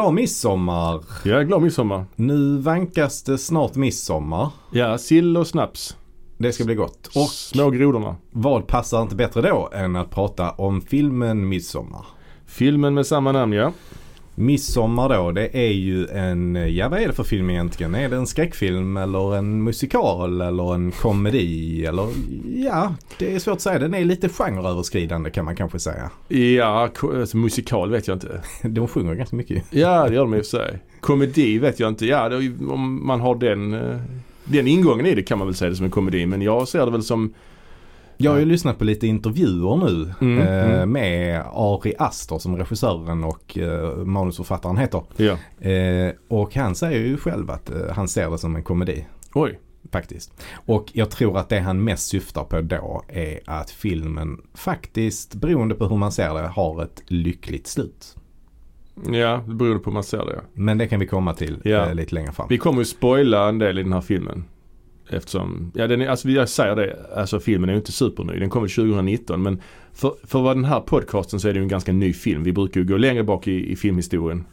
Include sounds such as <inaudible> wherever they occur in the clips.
Glad midsommar! Ja, glad midsommar. Nu vankas det snart midsommar. Ja, sill och snaps. Det ska bli gott. Och Små grodorna. vad passar inte bättre då än att prata om filmen Midsommar? Filmen med samma namn ja. Midsommar då, det är ju en, ja vad är det för film egentligen? Är det en skräckfilm eller en musikal eller en komedi eller ja, det är svårt att säga. Den är lite genreöverskridande kan man kanske säga. Ja, alltså, musikal vet jag inte. <laughs> De sjunger ganska mycket. Ja, det gör de i och för sig. Komedi vet jag inte. Ja, det om man har den, eh, den ingången i det kan man väl säga det som en komedi. Men jag ser det väl som, Jag har ju lyssnat på lite intervjuer nu Mm, eh, mm. med Ari Aster som regissören och eh, manusförfattaren heter. ja. Eh, och han säger ju själv att eh, han ser det som en komedi. Oj. Faktiskt. Och jag tror att det han mest syftar på då är att filmen faktiskt, beroende på hur man ser det, har ett lyckligt slut. Ja, det beror på hur man ser det. ja. Men det kan vi komma till Ja. eh, lite längre fram. Vi kommer ju spoila en del i den här filmen. Eftersom, ja den är, alltså jag säger det, alltså filmen är ju inte superny. Den kom väl 2019 men för, för vad den här podcasten så är det ju en ganska ny film. Vi brukar ju gå längre bak i, i filmhistorien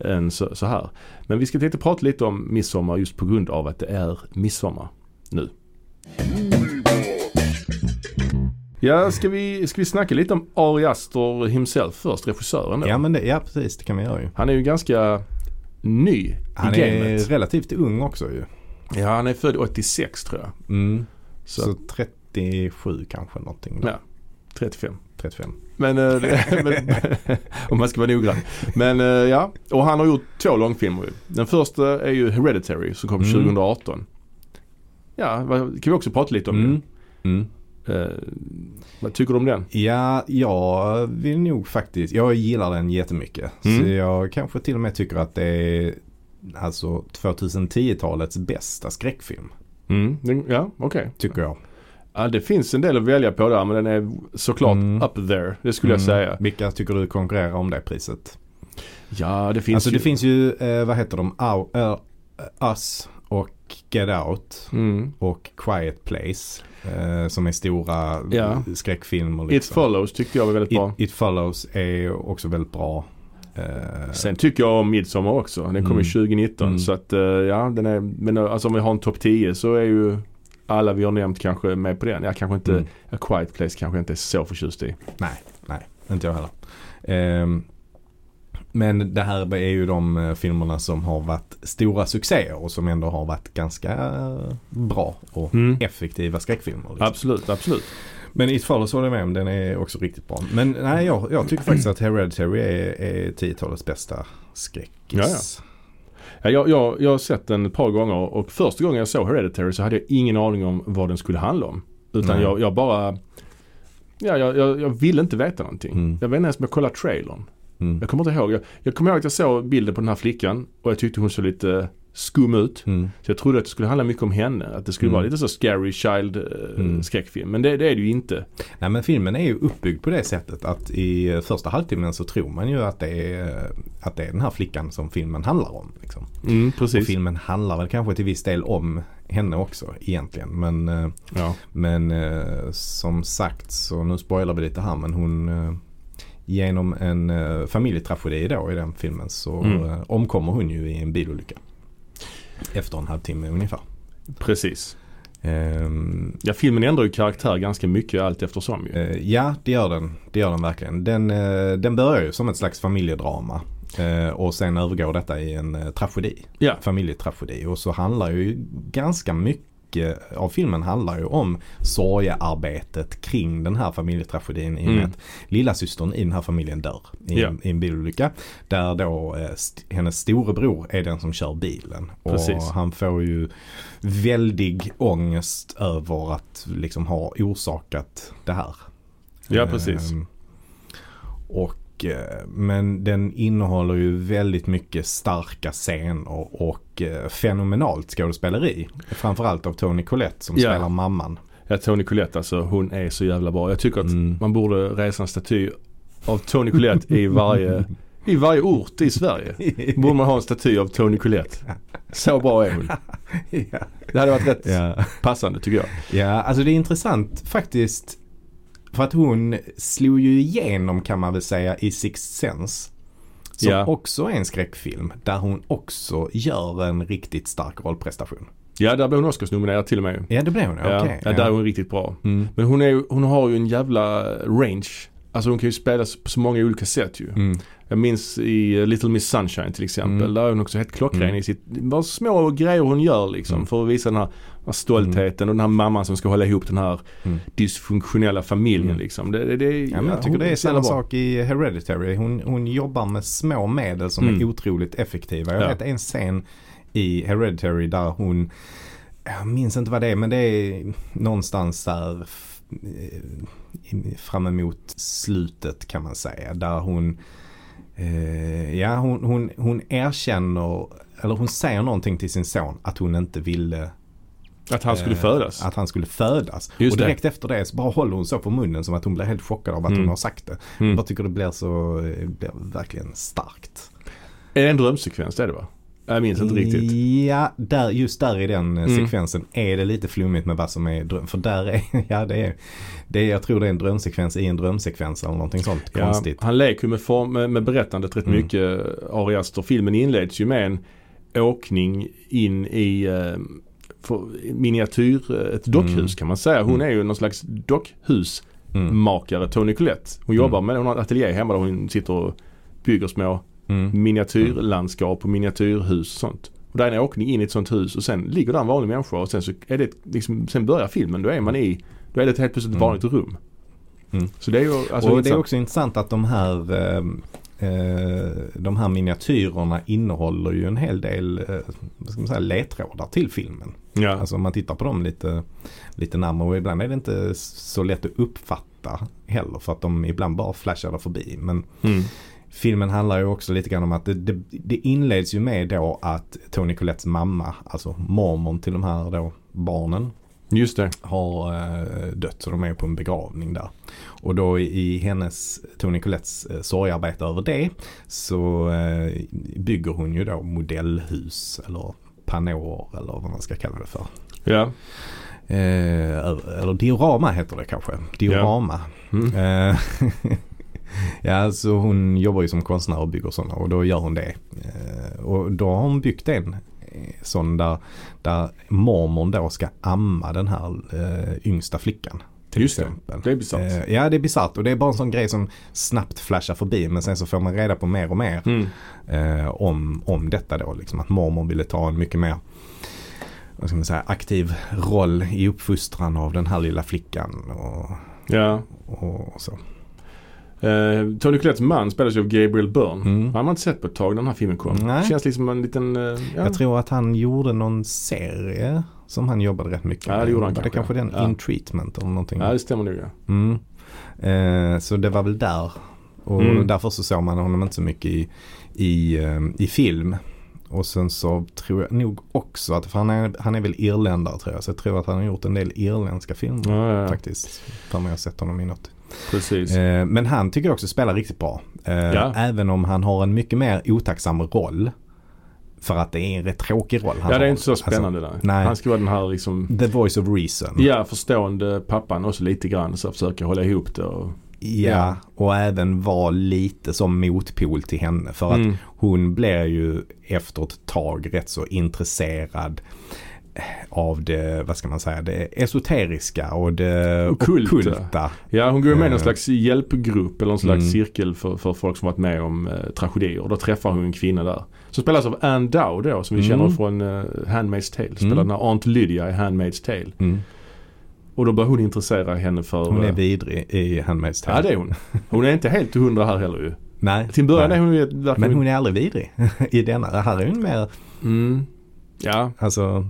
än så, så här. Men vi ska tänkte prata lite om midsommar just på grund av att det är midsommar nu. Ja, ska vi, ska vi snacka lite om Ari Aster himself först, regissören då? Ja, men det, ja precis, det kan vi göra ju. Han är ju ganska ny Han i är gamet. relativt ung också ju. Ja, han är född 86 tror jag. Mm. Så, Så 37 kanske någonting. Då. Ja. 35. 35. Men, eh, <laughs> men om man ska vara noggrann. Men eh, ja, och han har gjort två långfilmer. Den första är ju Hereditary som kom Mm. 2018. Ja, kan vi också prata lite om Mm. Mm. det. Eh, vad tycker du om den? Ja, jag vill nog faktiskt, jag gillar den jättemycket. Så Mm. jag kanske till och med tycker att det är alltså 2010-talets bästa skräckfilm. Mm. Ja, okej. Tycker jag. Ja, det finns en del att välja på där men den är såklart Mm. up there. Det skulle jag Mm. säga. Vilka tycker du konkurrerar om det priset? Ja, det finns alltså ju. det finns ju, eh, vad heter de, Au, eh, Us och Get Out Mm. och Quiet Place. Eh, som är stora Ja. skräckfilmer. It Liksom. Follows tyckte jag var väldigt bra. It, It Follows är också väldigt bra. Eh, Sen tycker jag om Midsommar också. Den kom Mm. ju 2019 Mm. så att eh, ja den är, men eh, alltså om vi har en topp 10 så är ju alla vi har nämnt kanske med på den. Jag kanske inte, Mm. A Quiet Place kanske inte är så förtjust i. Nej, nej, inte jag heller. Ehm, men det här är ju de filmerna som har varit stora succéer och som ändå har varit ganska bra och Mm. effektiva skräckfilmer. Liksom. Absolut, absolut. Men It Follows håller jag med om, den är också riktigt bra. Men nej, jag, jag tycker faktiskt att Hereditary är, är 10-talets bästa skräckis. Ja, jag, jag, jag har sett den ett par gånger och första gången jag såg Hereditary så hade jag ingen aning om vad den skulle handla om. Utan jag, jag bara, ja jag, jag, jag ville inte veta någonting. Mm. Jag vet inte ens om jag kollade trailern. Mm. Jag kommer inte ihåg. Jag, jag kommer ihåg att jag såg bilden på den här flickan och jag tyckte hon såg lite skum ut. Mm. Så jag trodde att det skulle handla mycket om henne. Att det skulle Mm. vara lite så scary child eh, Mm. skräckfilm. Men det, det är det ju inte. Nej men filmen är ju uppbyggd på det sättet att i första halvtimmen så tror man ju att det är, att det är den här flickan som filmen handlar om. Liksom. Mm, Och precis. filmen handlar väl kanske till viss del om henne också egentligen. Men, eh, Ja. men eh, som sagt så nu spoilar vi lite här men hon eh, genom en eh, familjetragedi då i den filmen så Mm. eh, omkommer hon ju i en bilolycka. Efter en halvtimme ungefär. Precis. Ehm, Ja, filmen ändrar ju karaktär ganska mycket allt eftersom ju. Eh, ja, det gör den. Det gör den verkligen. Den, eh, den börjar ju som ett slags familjedrama. Eh, och sen övergår detta i en tragedi. Ja. Familjetragedi. Och så handlar ju ganska mycket av filmen handlar ju om sorgearbetet kring den här familjetragedin i och med Mm. att lilla systern i den här familjen dör i, en, i en bilolycka. Där då eh, st- hennes storebror är den som kör bilen. Precis. Och han får ju väldig ångest över att liksom ha orsakat det här. Ja, precis. Ehm, och, eh, men den innehåller ju väldigt mycket starka scener och eh, fenomenalt skådespeleri. Framförallt av Tony Collette som Ja. spelar mamman. Ja, Tony Collette alltså. Hon är så jävla bra. Jag tycker att Mm. man borde resa en staty av Tony Collette i varje, i varje ort i Sverige. Borde man ha en staty av Tony Collette. Så bra är hon. <laughs> Det hade varit rätt Ja. passande tycker jag. ja, alltså det är intressant faktiskt. För att hon slog ju igenom kan man väl säga i Sixth Sense. Som Ja. också är en skräckfilm där hon också gör en riktigt stark rollprestation. Ja, där blev hon Oscars-nominerad till och med. Ja det blev hon, Ja, ja, där är hon riktigt bra. Mm. Men hon, är, hon har ju en jävla range. Alltså hon kan ju spela på så många olika sätt ju. Mm. Jag minns i Little Miss Sunshine till exempel. Mm. Där är hon också helt klockren Mm. i sitt, bara små grejer hon gör liksom. Mm. För att visa den här, den här stoltheten och den här mamman som ska hålla ihop den här Mm. dysfunktionella familjen Mm. liksom. Det, det, Ja, men jag tycker det är samma sak i Hereditary. Hon, hon jobbar med små medel som Mm. är otroligt effektiva. Jag Ja. vet en scen i Hereditary där hon, jag minns inte vad det är men det är någonstans där eh, fram emot slutet kan man säga. Där hon, eh, ja hon, hon, hon erkänner, eller hon säger någonting till sin son att hon inte ville Att han skulle eh, födas. Att han skulle födas. Just och det. direkt efter det så bara håller hon så på munnen som att hon blir helt chockad av att Mm. hon har sagt det. Jag Mm. bara tycker det blir så, eh, blir verkligen starkt. Är det en drömsekvens det är det va? Jag minns inte riktigt. Ja, där, just där i den eh, Mm. sekvensen är det lite flummigt med vad som är dröm. För där är, <laughs> ja det är, det är, jag tror det är en drömsekvens i en drömsekvens eller någonting sånt Ja, konstigt. han leker ju med, form, med, med berättandet rätt Mm. mycket, Ari Aster. Filmen inleds ju med en åkning in i eh, miniatyr, eh, ett dockhus Mm. kan man säga. Hon Mm. är ju någon slags dockhusmakare, Mm. Tony Collette. Hon Mm. jobbar med, hon har ett ateljé hemma där hon sitter och bygger små Mm. miniatyrlandskap och miniatyrhus och sånt. Och där är en åkning in i ett sånt hus och sen ligger där en vanlig människa och sen så är det liksom, sen börjar filmen. Då är man i, då är det helt plötsligt ett Mm. vanligt rum. Mm. Så det är ju alltså och det är också intressant att de här eh, eh, de här miniatyrerna innehåller ju en hel del eh, ska man säga, ledtrådar till filmen. Ja. Alltså om man tittar på dem lite, lite närmare och ibland är det inte så lätt att uppfatta heller för att de ibland bara flashar förbi. Men Mm. Filmen handlar ju också lite grann om att det, det, det inleds ju med då att Tony Colettes mamma, alltså mormon till de här då barnen Just det. har eh, dött så de är på en begravning där. Och då i, hennes, Tony Colettes eh, sorgarbete över det så eh, bygger hon ju då modellhus eller panåer eller vad man ska kalla det för. Ja. Eh, eller diorama heter det kanske. Diorama. Mm. <laughs> Ja, så hon jobbar ju som konstnär och bygger sådana och då gör hon det. Eh, och då har hon byggt en eh, sån där, där mormon då ska amma den här eh, yngsta flickan. Till Just det. exempel. Det är bisarrt. Ja det är bisarrt och det är bara en sån grej som snabbt flashar förbi men sen så får man reda på mer och mer Mm. om, om detta då. Liksom att mormor ville ta en mycket mer vad ska man säga, aktiv roll i uppfostran av den här lilla flickan och, Ja. och så. Eh, Tony Collettes man spelas ju av Gabriel Byrne. Mm. Han har man inte sett på ett tag när den här filmen kom. Nej. Känns liksom som en liten... eh, ja. Jag tror att han gjorde någon serie som han jobbade rätt mycket Ja, det gjorde han Var det kanske, kanske den ja. In Treatment eller någonting. ja, det stämmer nog ja. Mm. Eh, så det var väl där. Och Mm. därför så såg man honom inte så mycket i, i, eh, i film. Och sen så tror jag nog också att, för han är, han är väl irländare tror jag. Så jag tror att han har gjort en del irländska filmer Ja, ja, ja. faktiskt. För mig har sett honom i något. Precis. Eh, men han tycker jag också spelar riktigt bra. Eh, Ja. Även om han har en mycket mer otacksam roll. För att det är en rätt tråkig roll han ja, det är har. inte så spännande där. Alltså, nej. Han ska vara den här liksom... Alltså, the voice of reason. Ja, förstående pappan också lite grann. Så försöka hålla ihop det och... Ja, Ja. och även vara lite som motpol till henne. För att Mm. hon blir ju efter ett tag rätt så intresserad av det, vad ska man säga, det esoteriska och det Ockulta. ockulta. Ja, hon går med i någon Eh. slags hjälpgrupp eller någon slags Mm. cirkel för, för folk som varit med om eh, tragedier. Och då träffar hon en kvinna där. Som spelas av Anne Dow då, som vi Mm. känner från uh, Handmaid's Tale. Spelar Mm. den här Aunt Lydia i Handmaid's Tale. Mm. Och då börjar hon intressera henne för... Hon är eh, vidrig i Handmaid's Tale. Ja det är hon. Hon är inte helt hundra här heller ju. Nej. Till början nej. är hon ju verkligen... Men hon är aldrig vidrig <laughs> i denna. Här är hon mer, Mm. Ja, alltså,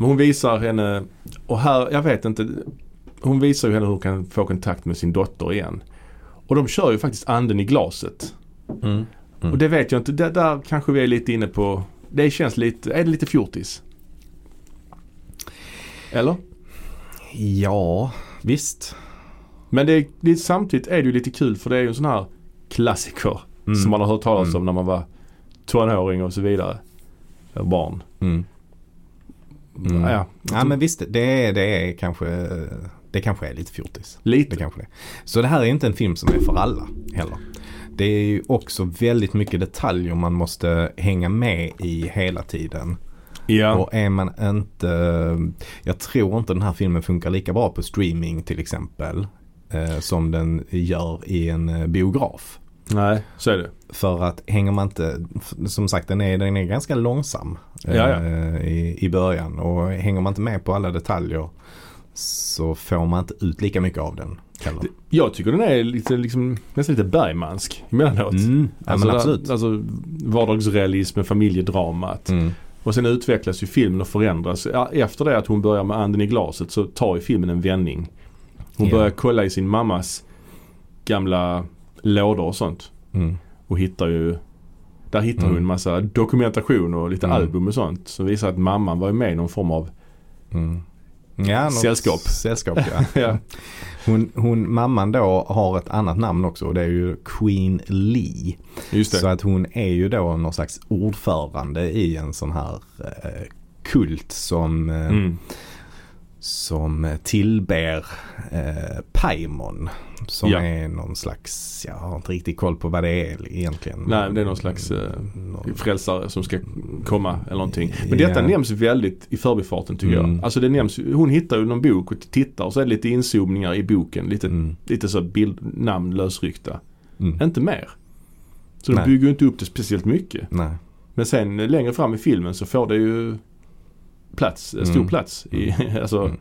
men hon visar henne och här, jag vet inte. Hon visar ju henne hur hon kan få kontakt med sin dotter igen. Och de kör ju faktiskt anden i glaset. mm. Mm. Och det vet jag inte. Det, där kanske vi är lite inne på. Det känns lite, är det lite fjortis? Eller? ja, visst. Men det, det, samtidigt är det ju lite kul för det är ju en sån här klassiker. Mm. Som man har hört talas Mm. om när man var tonåring och så vidare. Barn. Mm. Ja, Ja men visst, det det är kanske det kanske är lite fjortis. Det lite. kanske det. är. Så det här är inte en film som är för alla heller. det är ju också väldigt mycket detaljer man måste hänga med i hela tiden. Ja. Och är man inte, jag tror inte den här filmen funkar lika bra på streaming till exempel. Eh, som den gör i en eh, biograf. Nej, så är det. För att hänger man inte, som sagt den är, den är ganska långsam eh, I, i början. Och hänger man inte med på alla detaljer så får man inte ut lika mycket av den. Heller. Jag tycker den är lite, liksom, nästan lite Bergmansk emellanåt. Mm, ja, Alltså, absolut. alltså vardagsrealism med familjedramat. Mm. Och sen utvecklas ju filmen och förändras. Efter det att hon börjar med anden i glaset så tar ju filmen en vändning. Hon Ja. börjar kolla i sin mammas gamla lådor och sånt. Mm. Och hittar ju Där hittar Mm. hon en massa dokumentation och lite Mm. album och sånt. Som visar att mamman var med i någon form av Mm. Ja, Sällskap. Sällskap <laughs> ja. Ja. hon, hon, mamman då har ett annat namn också och det är ju Queen Lee. Just det. Så att hon är ju då någon slags ordförande i en sån här eh, kult som, eh, Mm. Som tillber eh, Paimon. Som Ja. är någon slags, jag har inte riktigt koll på vad det är egentligen. Nej, det är någon slags, eh, Någon- frälsare som ska komma eller någonting. Men detta Ja. nämns väldigt i förbifarten tycker Mm. jag. Alltså det nämns, hon hittar ju någon bok och tittar och så är det lite inzoomningar i boken. Lite, Mm. lite så bild, namn lösryckta. Mm. Inte mer. Så de Nej. bygger ju inte upp det speciellt mycket. Nej. Men sen längre fram i filmen så får det ju plats, stor Mm. plats. I, <laughs> alltså, Mm.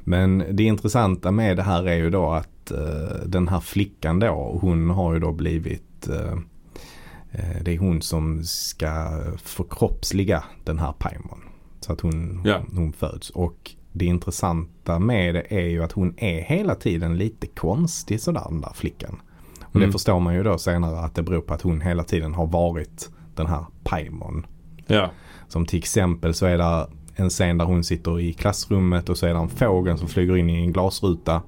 Men det intressanta med det här är ju då att eh, den här flickan då, hon har ju då blivit eh, eh, det är hon som ska förkroppsliga den här Paimon. Så att hon, Ja. hon föds. Och det intressanta med det är ju att hon är hela tiden lite konstig sådär den där flickan. Och Mm. det förstår man ju då senare att det beror på att hon hela tiden har varit den här Paimon. ja. Som till exempel så är det en scen där hon sitter i klassrummet och så är det en fågel som flyger in i en glasruta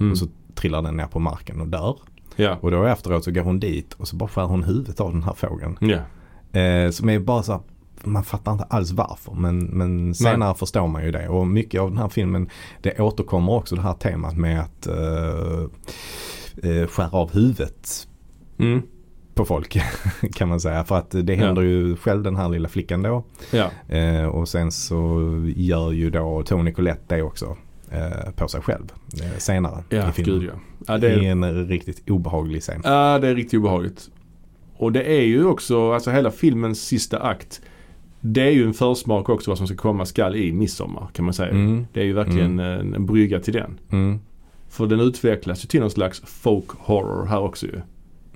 Mm. och så trillar den ner på marken och dör. ja. Och då efteråt så går hon dit och så bara skär hon huvudet av den här fågeln. Ja. Eh, som är bara så här, man fattar inte alls varför men, men senare förstår man ju det. Och mycket av den här filmen det återkommer också det här temat med att eh, eh, skära av huvudet Mm. På folk <laughs> kan man säga. För att det händer ju själv den här lilla flickan då. Ja. Eh, och sen så gör ju då Tony Collette det också eh, på sig själv eh, senare Ja, i filmen. gud ja. Ja, det är, en riktigt obehaglig scen. ja, det är riktigt obehagligt. Och det är ju också, alltså hela filmens sista akt. Det är ju en försmak också vad som ska komma skall i midsommar kan man säga. Mm, Det är ju verkligen en, en brygga till den. mm, För den utvecklas ju till någon slags folk horror här också ju.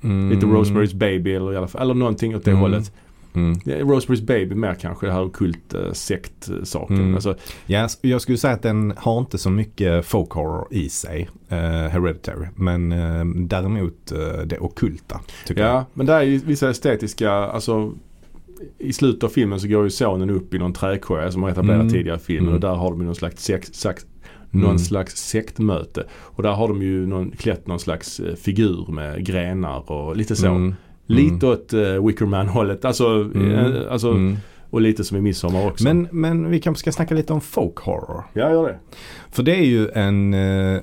Mm, Lite Rosemary's Baby eller i alla fall, eller någonting åt det Mm. hållet. Mm. Ja, Rosemary's Baby mer kanske, det här okult uh, sekt-saken. Mm. Alltså, Ja, jag skulle säga att den har inte så mycket folk horror i sig, eh, Hereditary. Men eh, däremot eh, det ockulta tycker jag. ja, men där är ju vissa estetiska, alltså i slutet av filmen så går ju sonen upp i någon trädkoja som har etablerat Mm. tidigare i filmen Mm. och där har de någon slags sex, sex, någon Mm. slags sektmöte. Och där har de ju någon, klätt någon slags eh, figur med grenar och lite så. Mm. Lite åt uh, Wickerman-hållet. Alltså, Mm. eh, alltså Mm. och lite som i Midsommar också. Men, men vi kanske ska snacka lite om folk horror. Ja, gör det. För det är ju en, eh,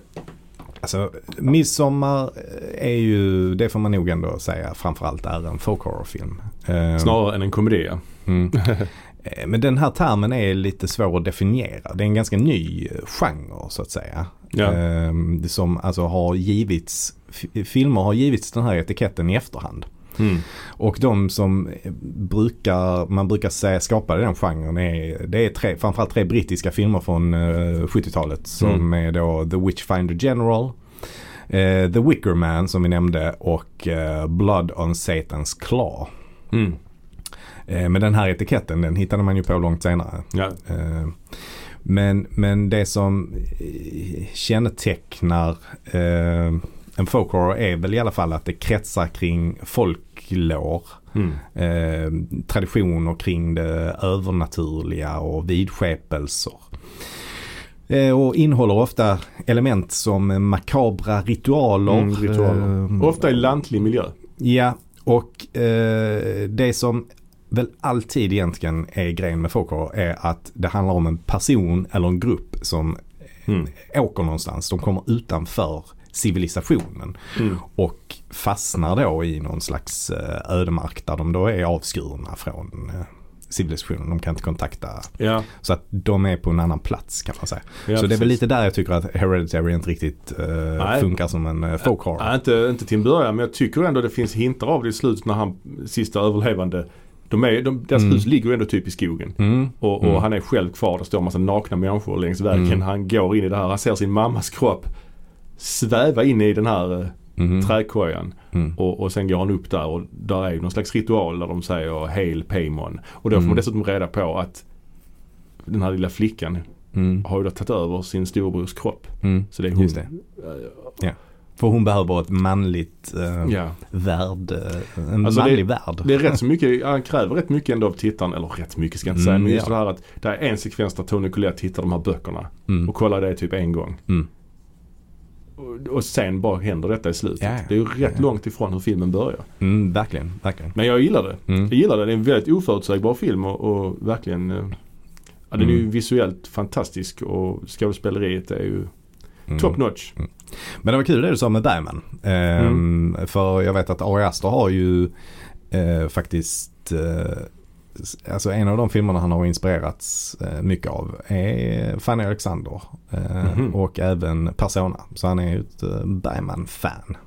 alltså Midsommar är ju, det får man nog ändå säga, framförallt är en folk horror-film. Snarare än en komedi. Mm. <laughs> Eh, Men den här termen är lite svår att definiera. Det är en ganska ny eh, genre så att säga. Ja. Eh, det som alltså har givits, filmer har givits den här etiketten i efterhand. Mm. Och de som eh, brukar, man brukar säga skapade den genren är, det är tre, framförallt tre brittiska filmer från eh, 70-talet som Mm. är då The Witchfinder General, The Wicker Man som vi nämnde och Blood on Satan's Claw. Mm. Eh, men den här etiketten den hittade man ju på långt senare. Ja. Eh, men, men det som eh, kännetecknar en folk horror är väl i alla fall att det kretsar kring folklår. Mm. Eh, traditioner kring det övernaturliga och vidskepelser. Eh, och innehåller ofta element som makabra ritualer. Mm, ritualer. eh, Ofta i lantlig miljö. Ja, och det som väl alltid egentligen är grejen med folkhorror är att det handlar om en person eller en grupp som Mm. åker någonstans. De kommer utanför civilisationen. Mm. Och fastnar då i någon slags eh, ödemark där de då är avskurna från eh, civilisationen. De kan inte kontakta. Ja, Så att de är på en annan plats kan man säga. ja, så det är väl lite där jag tycker att Hereditary inte riktigt eh, funkar som en folk horror. Nej, inte, inte till en början men jag tycker ändå det finns hintar av det i slutet när han, sista överlevande, de är, de, deras Mm. hus ligger ju ändå typ i skogen. Mm. Och, och Mm. han är själv kvar, det står en massa nakna människor längs vägen. Mm. Han går in i det här, han ser sin mammas kropp sväva in i den här eh, Mhm. trädkojan. Mm. Och, och sen går han upp där och där är ju någon slags ritual där de säger Hail Paymon. Och då får man Mm. dessutom reda på att den här lilla flickan Mm. har ju då tagit över sin storebrors kropp. Mm. Så det är hon. Just det. För hon behöver ett manligt eh, Ja. värld. eh, En Alltså manlig värld. Det är rätt så mycket, han kräver rätt mycket ändå av tittaren. Eller rätt mycket ska jag inte säga. Mm, men just ja. det här att det är en sekvens där Tony Collette hittar de här böckerna. Mm. Och kollar det typ en gång. Mm. Och, och sen bara händer detta i slutet. Ja. Det är ju rätt långt ifrån hur filmen börjar. Mm, verkligen, verkligen. Men jag gillar det. Mm. Jag gillar det. Det är en väldigt oförutsägbar film och, och verkligen eh, Ja, den är ju Mm. visuellt fantastisk och skådespeleriet är ju Mm. top notch. Men det var kul det du sa med Bergman. Ehm, För jag vet att Ari Aster har ju eh, faktiskt eh, Alltså en av de filmerna han har inspirerats eh, mycket av är Fanny Alexander eh, Mhm. och även Persona. Så han är ju ett eh, Bergman-fan,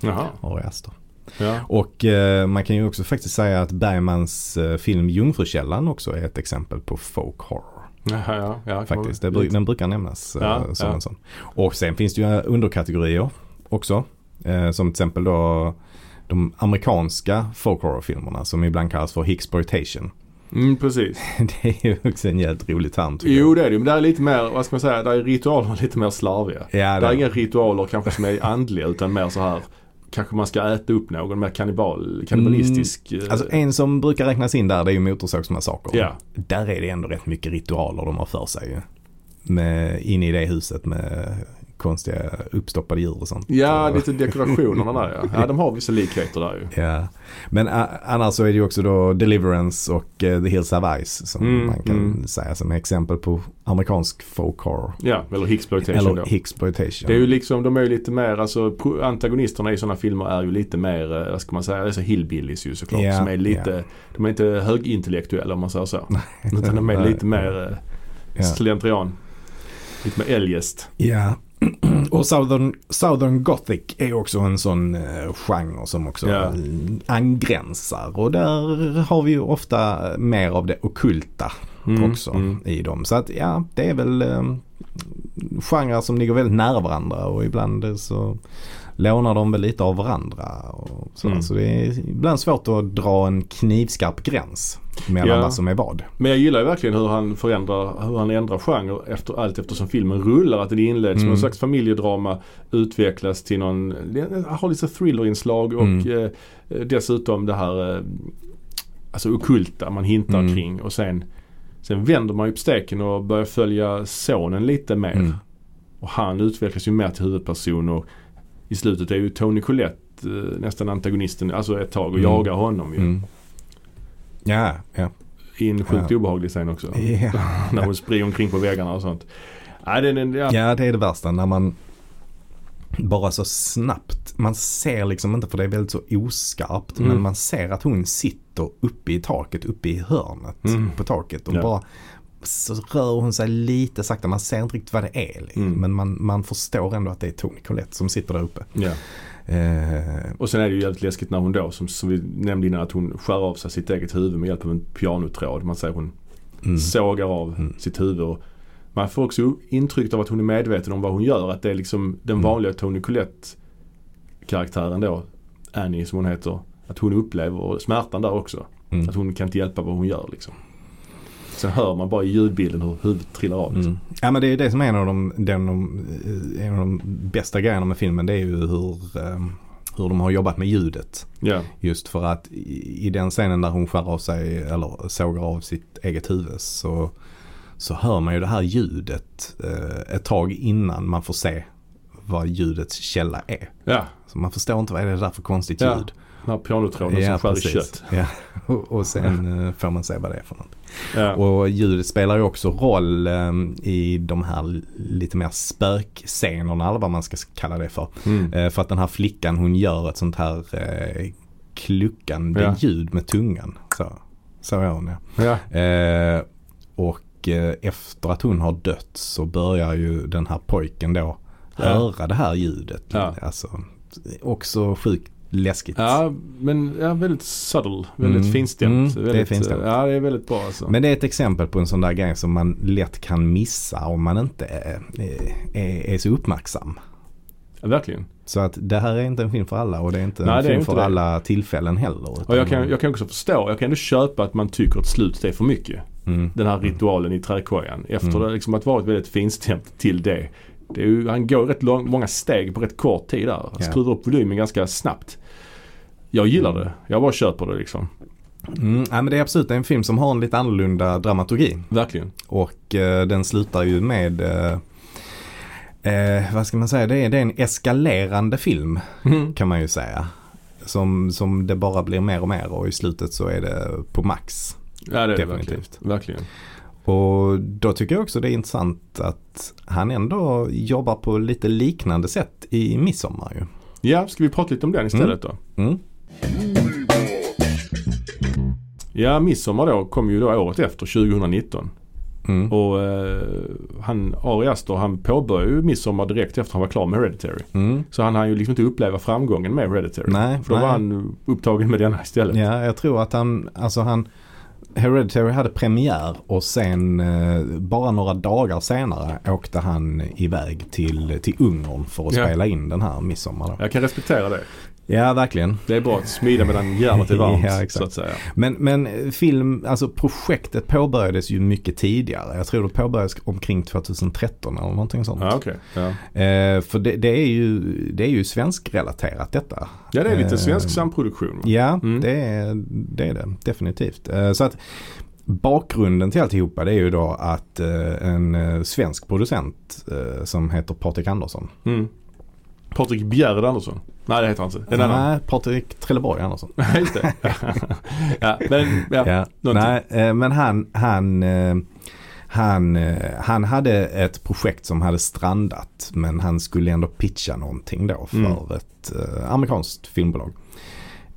Jaha. Ari Aster. Ja. Och eh, man kan ju också faktiskt säga att Bergmans eh, film Jungfrukällan också är ett exempel på folk horror. Ja, ja, ja, Faktiskt, det, den brukar nämnas eh, Ja, som ja. en sån. Och sen finns det ju underkategorier också. Eh, som till exempel då de amerikanska folk horror-filmerna som ibland kallas för Hicksploitation. Mm, precis. <laughs> det är ju också en jävligt rolig term tycker Jo det är det. Men det är lite mer, vad ska man säga, där är ritualerna <laughs> lite mer slarviga. jag. Ja, Det är det, inga ritualer kanske som är andliga utan mer så här Kanske man ska äta upp någon, mer kannibal, kannibalistisk. eh, Alltså en som brukar räknas in där det är ju Motorsågsmassakern. Ja. Där är det ändå rätt mycket ritualer de har för sig. Med, in i det huset med konstiga uppstoppade djur och sånt. Ja, lite dekorationerna där ja. Ja, de har vissa likheter där ju. <laughs> Ja, men a- annars så är det ju också då Deliverance och eh, The Hills Have Eyes som Mm, man kan mm. säga som exempel på amerikansk folk horror. Ja, eller Hicksploitation Eller då. Hicksploitation. Det är ju liksom, de är ju lite mer, alltså antagonisterna i sådana filmer är ju lite mer, eh, vad ska man säga, alltså hillbillies ju såklart. Ja, som är lite, ja. de är inte högintellektuella om man säger så. <laughs> Utan de är lite mer ja. slentrian. Lite mer eljest. ja. Och Southern, Southern Gothic är också en sån eh, genre som också eh, angränsar. Och där har vi ju ofta mer av det okulta Mm, också mm. i dem. Så att ja, det är väl eh, genrer som ligger väldigt nära varandra och ibland så lånar de väl lite av varandra. Och Mm. så det är ibland svårt att dra en knivskarp gräns mellan Ja. vad som är vad. Men jag gillar ju verkligen hur han förändrar, hur han ändrar genre efter, allt eftersom filmen rullar. Att det inleds som Mm. en slags familjedrama, utvecklas till någon, har lite thrillerinslag och Mm. eh, dessutom det här eh, alltså okulta man hintar Mm. kring och sen Sen vänder man ju på steken och börjar följa sonen lite mer. Mm. Och han utvecklas ju mer till huvudperson och i slutet är ju Tony Collette eh, nästan antagonisten, alltså ett tag och Mm. jagar honom ju. Mm. Ja, ja. I en sjukt Ja. obehaglig scen också. Ja. <laughs> När hon springer omkring på väggarna och sånt. Nej, den, den, ja. ja, det är det värsta när man bara så snabbt, man ser liksom inte för det är väldigt så oskarpt Mm. men man ser att hon sitter uppe i taket, uppe i hörnet Mm. på taket och Ja. bara så rör hon sig lite sakta, man ser inte riktigt vad det är. liksom. Mm. Men man, man förstår ändå att det är Tony Collette som sitter där uppe. ja. Eh, Och sen är det ju jävligt läskigt när hon då, som, som vi nämnde innan, att hon skär av sig sitt eget huvud med hjälp av en pianotråd. Man säger hon mm. sågar av Mm. sitt huvud. Och man får också intryck av att hon är medveten om vad hon gör. Att det är liksom den Mm. vanliga Tony Collette karaktären då, Annie som hon heter. Att hon upplever smärtan där också. Mm. Att hon kan inte hjälpa vad hon gör liksom. Sen hör man bara i ljudbilden hur huvudet trillar av. Liksom. Mm. Ja men det är det som är en av de, den, de, eh, en av de bästa grejerna med filmen. Det är ju hur, eh, hur de har jobbat med ljudet. Ja. Just för att i, i den scenen där hon skär av sig eller sågar av sitt eget huvud så, så hör man ju det här ljudet eh, ett tag innan man får se vad ljudets källa är. Ja, Så man förstår inte vad är det där för konstigt ljud. den här pianotråden som skär i kött. <laughs> Ja. Och, och sen eh, får man se vad det är för något. Ja. Och ljudet spelar ju också roll eh, i de här lite mer spökscenerna eller vad man ska kalla det för. Mm. Eh, för att den här flickan hon gör ett sånt här eh, kluckande Ja. ljud med tungan. Så, så är hon ja. Ja. Och efter att hon har dött så börjar ju den här pojken då Ja. höra det här ljudet. Ja. Alltså, också sjukt läskigt. ja, men ja, väldigt subtle. Väldigt Mm. finstämt. Mm, det är väldigt, finstämt. Ja, det är väldigt bra alltså. Men det är ett exempel på en sån där grej som man lätt kan missa om man inte är, är, är så uppmärksam. ja, verkligen. Så att det här är inte en film för alla och det är inte Nej, en film inte för det. alla tillfällen heller. Och jag kan, jag kan också förstå, jag kan ändå köpa att man tycker att slutet är för mycket. mm. Den här ritualen i trädkojan. Efter Mm. det liksom att varit väldigt finstämt till det. det är ju, han går rätt lång, många steg på rätt kort tid där. Han skruvar upp volymen ganska snabbt. Jag gillar det. Jag bara köper det liksom. Mm, ja, men det är absolut en film som har en lite annorlunda dramaturgi. Verkligen. Och eh, den slutar ju med eh, eh, vad ska man säga, det är, det är en eskalerande film Mm. kan man ju säga. Som, som det bara blir mer och mer och i slutet så är det på max. Ja det är Definitivt. verkligen. Verkligen. Och då tycker jag också det är intressant att han ändå jobbar på lite liknande sätt i Midsommar ju. Ja, ska vi prata lite om den istället då? Mm. Ja, Midsommar då kom ju då året efter, 2019. Mm. Och eh, han, Ari Aster, han påbörjade ju Midsommar direkt efter han var klar med Hereditary. Mm. Så han hann ju liksom inte uppleva framgången med Hereditary. Nej, För då nej. var han upptagen med denna istället. Ja, jag tror att han, alltså han Hereditary hade premiär och sen eh, bara några dagar senare åkte han iväg till, till Ungern för att Ja. spela in den här Midsommar. Då. Jag kan respektera det. Ja, verkligen. Det är bra att smida medan järnet är varmt Ja, så att säga. Men, men film, alltså projektet påbörjades ju mycket tidigare. Jag tror det påbörjades omkring 2013 eller någonting sånt. Ja, okej. Ja. Eh, för det, det är ju, det är ju svenskrelaterat detta. ja, det är lite Eh, svensk samproduktion. Ja, Mm. det, är, det är det definitivt. Eh, Så att bakgrunden till alltihopa det är ju då att eh, en eh, svensk producent eh, som heter Patrik Andersson. Mm. Patrik Bjerre Andersson. Nej, det heter han inte. En annan. Nej, Patrik Trelleborg Andersson. <laughs> Just det. <laughs> ja, men ja. Ja, nej, eh, men han, han, eh, han, eh, han hade ett projekt som hade strandat men han skulle ändå pitcha någonting då för Mm. ett amerikanskt filmbolag.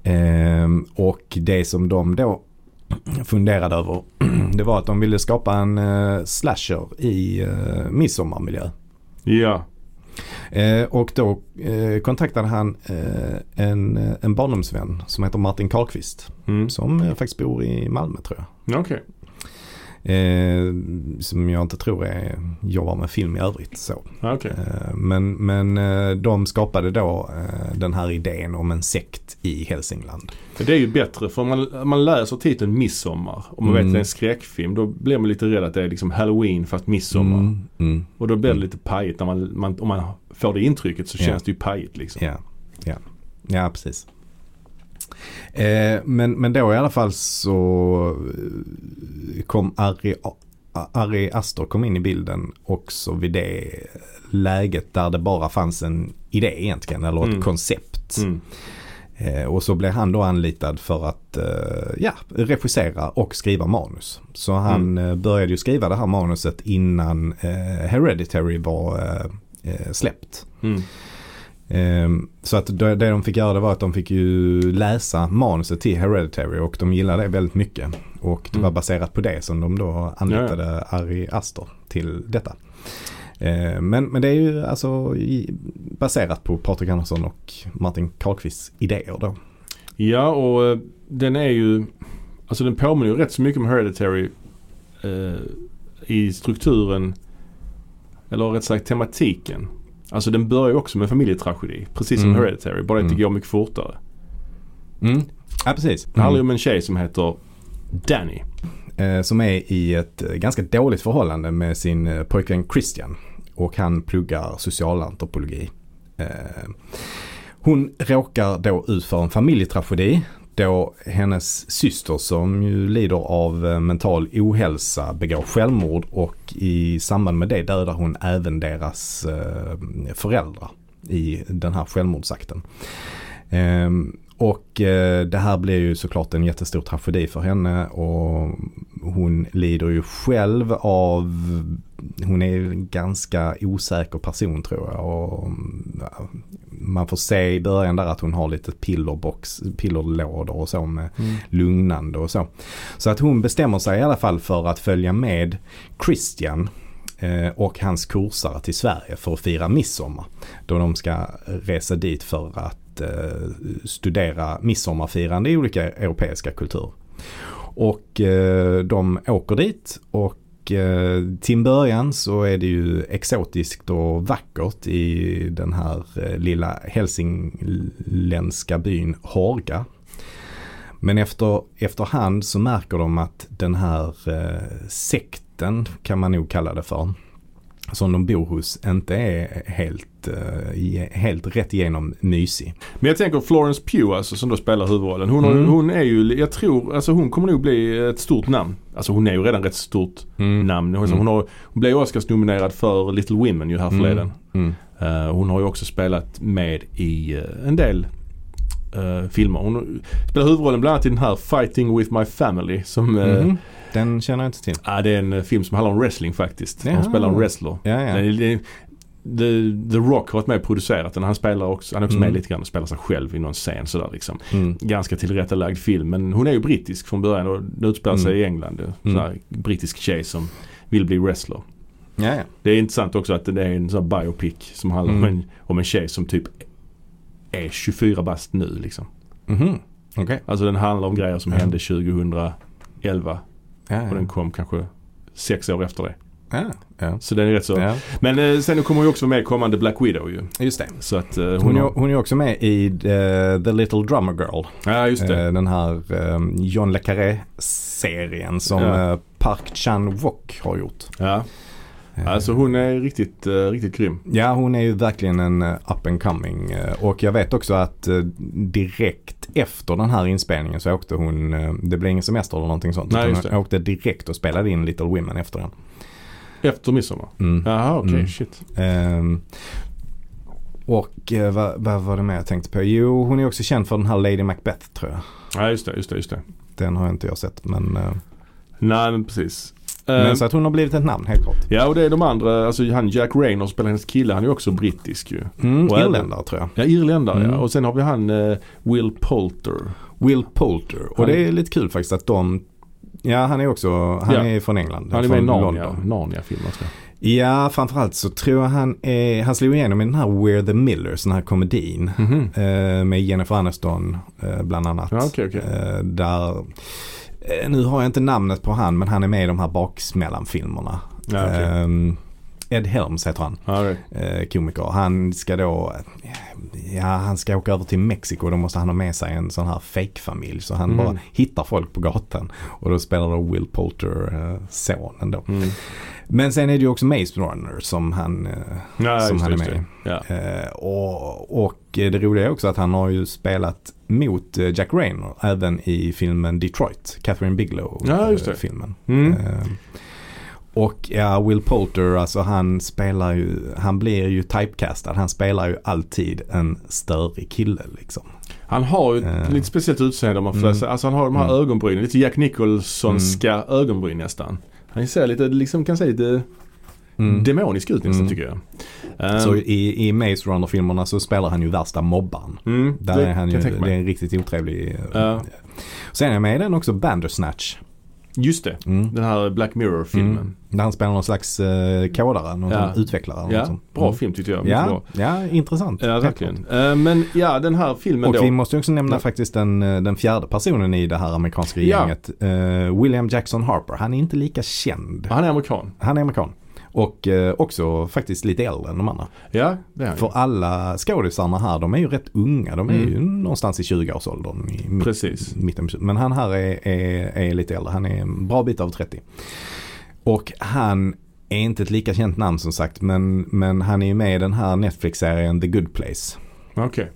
Ehm, och det som de då <clears throat> funderade över <clears throat> det var att de ville skapa en slasher i midsommarmiljö. Ja. Eh, och då eh, kontaktade han eh, en, en barndomsvän som heter Martin Karlqvist. Mm. Som eh, faktiskt bor i Malmö tror jag. Ja, Okej. Eh, som jag inte tror är, jobbar med film i övrigt. Så. Ja, okej. Eh, men men eh, de skapade då eh, den här idén om en sekt i Hälsingland. Det är ju bättre för man, man läser titeln Midsommar och man vet Mm. att det är en skräckfilm då blir man lite rädd att det är liksom Halloween fast midsommar. Mm, mm, Och då blir det Mm. lite pajigt när man, man, om man får det intrycket så Ja. känns det ju pajigt liksom. ja, ja, ja, precis. Eh, men, men då i alla fall så eh, kom Ari, Ari Aster kom in i bilden också vid det läget där det bara fanns en idé egentligen eller ett Mm. koncept. Mm. Eh, och så blev han då anlitad för att eh, ja, regissera och skriva manus. Så han eh, började ju skriva det här manuset innan Hereditary var släppt. Mm. Eh, så att det, de fick göra det var att de fick ju läsa manuset till Hereditary och de gillade det väldigt mycket. Och det Mm. var baserat på det som de då anlitade Ari Aster till detta. Eh, Men, men det är ju alltså baserat på Patrik Andersson och Martin Karlqvists idéer då. Ja och eh, den är ju Alltså den påminner ju rätt så mycket om Hereditary eh, i strukturen eller rätt sagt tematiken. Alltså den börjar ju också med familjetragedi precis som Mm. Hereditary bara att det Mm. går mycket fortare. Mm. Ja precis. Det handlar ju om en tjej som heter Danny. Eh, som är i ett eh, ganska dåligt förhållande med sin eh, pojkvän Christian. Och han pluggar socialantropologi. Eh, hon råkar då ut för en familjetragedi då hennes syster som ju lider av eh, mental ohälsa begår självmord och i samband med det dödar hon även deras eh, föräldrar i den här självmordsakten. Ehm, och eh, det här blir ju såklart en jättestor tragedi för henne och hon lider ju själv av, hon är ju en ganska osäker person tror jag. Och, man får se i början där att hon har lite pillerbox, pillerlådor och så med Mm. lugnande och så. Så att hon bestämmer sig i alla fall för att följa med Christian eh, och hans kursare till Sverige för att fira midsommar. Då de ska resa dit för att eh, studera midsommarfirande i olika europeiska kulturer. Och eh, de åker dit och eh, till en början så är det ju exotiskt och vackert i den här eh, lilla hälsingländska byn Hårga. Men efter, efterhand så märker de att den här eh, sekten kan man nog kalla det för. Som de bor hos inte är helt, eh, helt rätt igenom mysig. Men jag tänker Florence Pugh alltså som då spelar huvudrollen. Hon, Mm. hon är ju, jag tror, alltså hon kommer nog bli ett stort namn. Alltså hon är ju redan rätt stort namn. Hon, Mm. har, hon blev Oscars nominerad för Little Women ju här förleden. Mm. Eh, hon har ju också spelat med i eh, en del eh, filmer. Hon spelar huvudrollen bland annat i den här Fighting with my family. Som, Mhm. Den känner jag inte till. ja, det är en eh, film som handlar om wrestling faktiskt. Jaha. spelar en wrestler. Ja, ja. Det, det, The, The Rock har varit med och producerat den. Han spelar också, han är också Mm. med lite grann och spelar sig själv i någon scen sådär liksom. Mm. Ganska tillrättalagd film men hon är ju brittisk från början och det utspelar sig Mm. i England. En Mm. brittisk tjej som vill bli wrestler. Ja, ja. Det är intressant också att det är en sån biopic som handlar om, Mm. en, om en tjej som typ är 24 bast nu liksom. Mhm. Okej. Alltså den handlar om grejer som hände 2011 Ja, och den kom kanske sex år efter det. Ja. Så den är rätt så. Men eh, sen kommer hon ju också med kommande Black Widow ju. Just det. Så att eh, Hon, hon, har, hon är också med i eh, The Little Drummer Girl. Ja just det. Eh, Den här eh, John Le Carré-serien som Park Chan-wook har gjort. Ja. Eh, Alltså hon är riktigt, uh, riktigt grym. Ja, hon är ju verkligen en eh, up and coming. eh, Och jag vet också att eh, direkt efter den här inspelningen så åkte hon, eh, det blev ingen semester eller någonting sånt. Nej, hon åkte direkt och spelade in Little Women efter den. Efter midsommar. Mm. Jaha okej, Mm. shit. Ehm, och eh, vad, vad var det mer jag tänkte på? Jo, hon är också känd för den här Lady Macbeth tror jag. Ja just det, just det, just det. Den har inte jag sett men, eh, Nej men precis. Eh, men så att hon har blivit ett namn helt klart. Ja och det är de andra, alltså han Jack Raynor som spelar hennes kille, han är ju också brittisk ju. Mm, Och även- irländare tror jag. Ja irländare Mm. ja. Och sen har vi han eh, Will Poulter. Will Poulter. Och Han- det är lite kul faktiskt att de Ja han är också, han Ja. är från England. Han är från med i Narnia, London. Narnia-filmer tror jag. Ja framförallt så tror jag han är, han slog igenom i den här We're the Millers, den här komedin. Mhm. Eh, med Jennifer Aniston eh, bland annat. Ja, okej, okej. Eh, där, nu har jag inte namnet på han men han är med i de här baksmällan-filmerna. Ja, okej. Ehm, Ed Helms heter han, right. eh, komiker. Han ska då, ja han ska åka över till Mexiko. Då måste han ha med sig en sån här fake-familj. Så han Mm. bara hittar folk på gatan. Och då spelar då Will Poulter eh, sonen då. Mm. Men sen är det ju också Maze Runner som han, eh, som han är med det. Ja. Eh, och, och det roliga är också att han har ju spelat mot eh, Jack Raynor även i filmen Detroit, Catherine Bigelow Ja, och ja, Will Poulter, alltså han spelar ju, han blir ju typecastad. Han spelar ju alltid en störig kille liksom. Han har ju ett Eh. lite speciellt utseende om man får Mm. säga. Alltså han har de här Mm. ögonbrynen. Lite Jack Nicholsonska ögonbryn nästan. Han ser lite, liksom kan se lite Mm. demonisk ut nästan Mm. tycker jag. Eh, Så i, i Maze Runner-filmerna så spelar han ju värsta mobbaren. mm, Där det är han ju, det är en riktigt otrevlig. Ja. Sen är med i den också Bandersnatch. Just det. Mm. Den här Black Mirror-filmen. Mm. Där han spelar någon slags uh, kodare, någon Ja. utvecklare. Ja, sånt. bra Mm. film tyckte jag. Ja, ja, intressant. Ja, verkligen. Eh, men ja, den här filmen Och då. vi måste också nämna Ja. faktiskt den, eh, den fjärde personen i det här amerikanska Ja. gänget. Eh, William Jackson Harper. Han är inte lika känd. Han är amerikan. Han är amerikan. Och eh, också faktiskt lite äldre än de andra. Ja, det är. För alla skådisarna här, de är ju rätt unga. De är Mm. ju någonstans i 20-årsåldern. I Precis. mitten Men han här är, är, är lite äldre. Han är en bra bit av 30. Och han är inte ett lika känt namn som sagt. Men, men han är ju med i den här Netflix-serien The Good Place. Okej.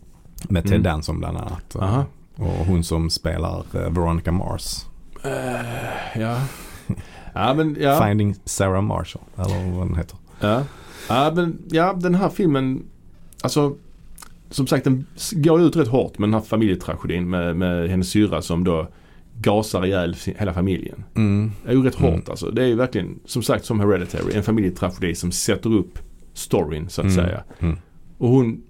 Med Ted Mm. Danson bland annat. Aha. Och hon som spelar eh, Veronica Mars. Eh, ja. Ja men ja. Finding Sarah Marshall, eller vad den heter. Ja. Ja, men, ja, den här filmen, alltså som sagt den går ut rätt hårt med den här familjetragedin med, med hennes syrra som då gasar ihjäl hela familjen. Mm. Det är ju rätt Mm. hårt alltså. Det är ju verkligen, som sagt som Hereditary, en familjetragedi som sätter upp storyn så att Mm. säga. Mm. Och hon,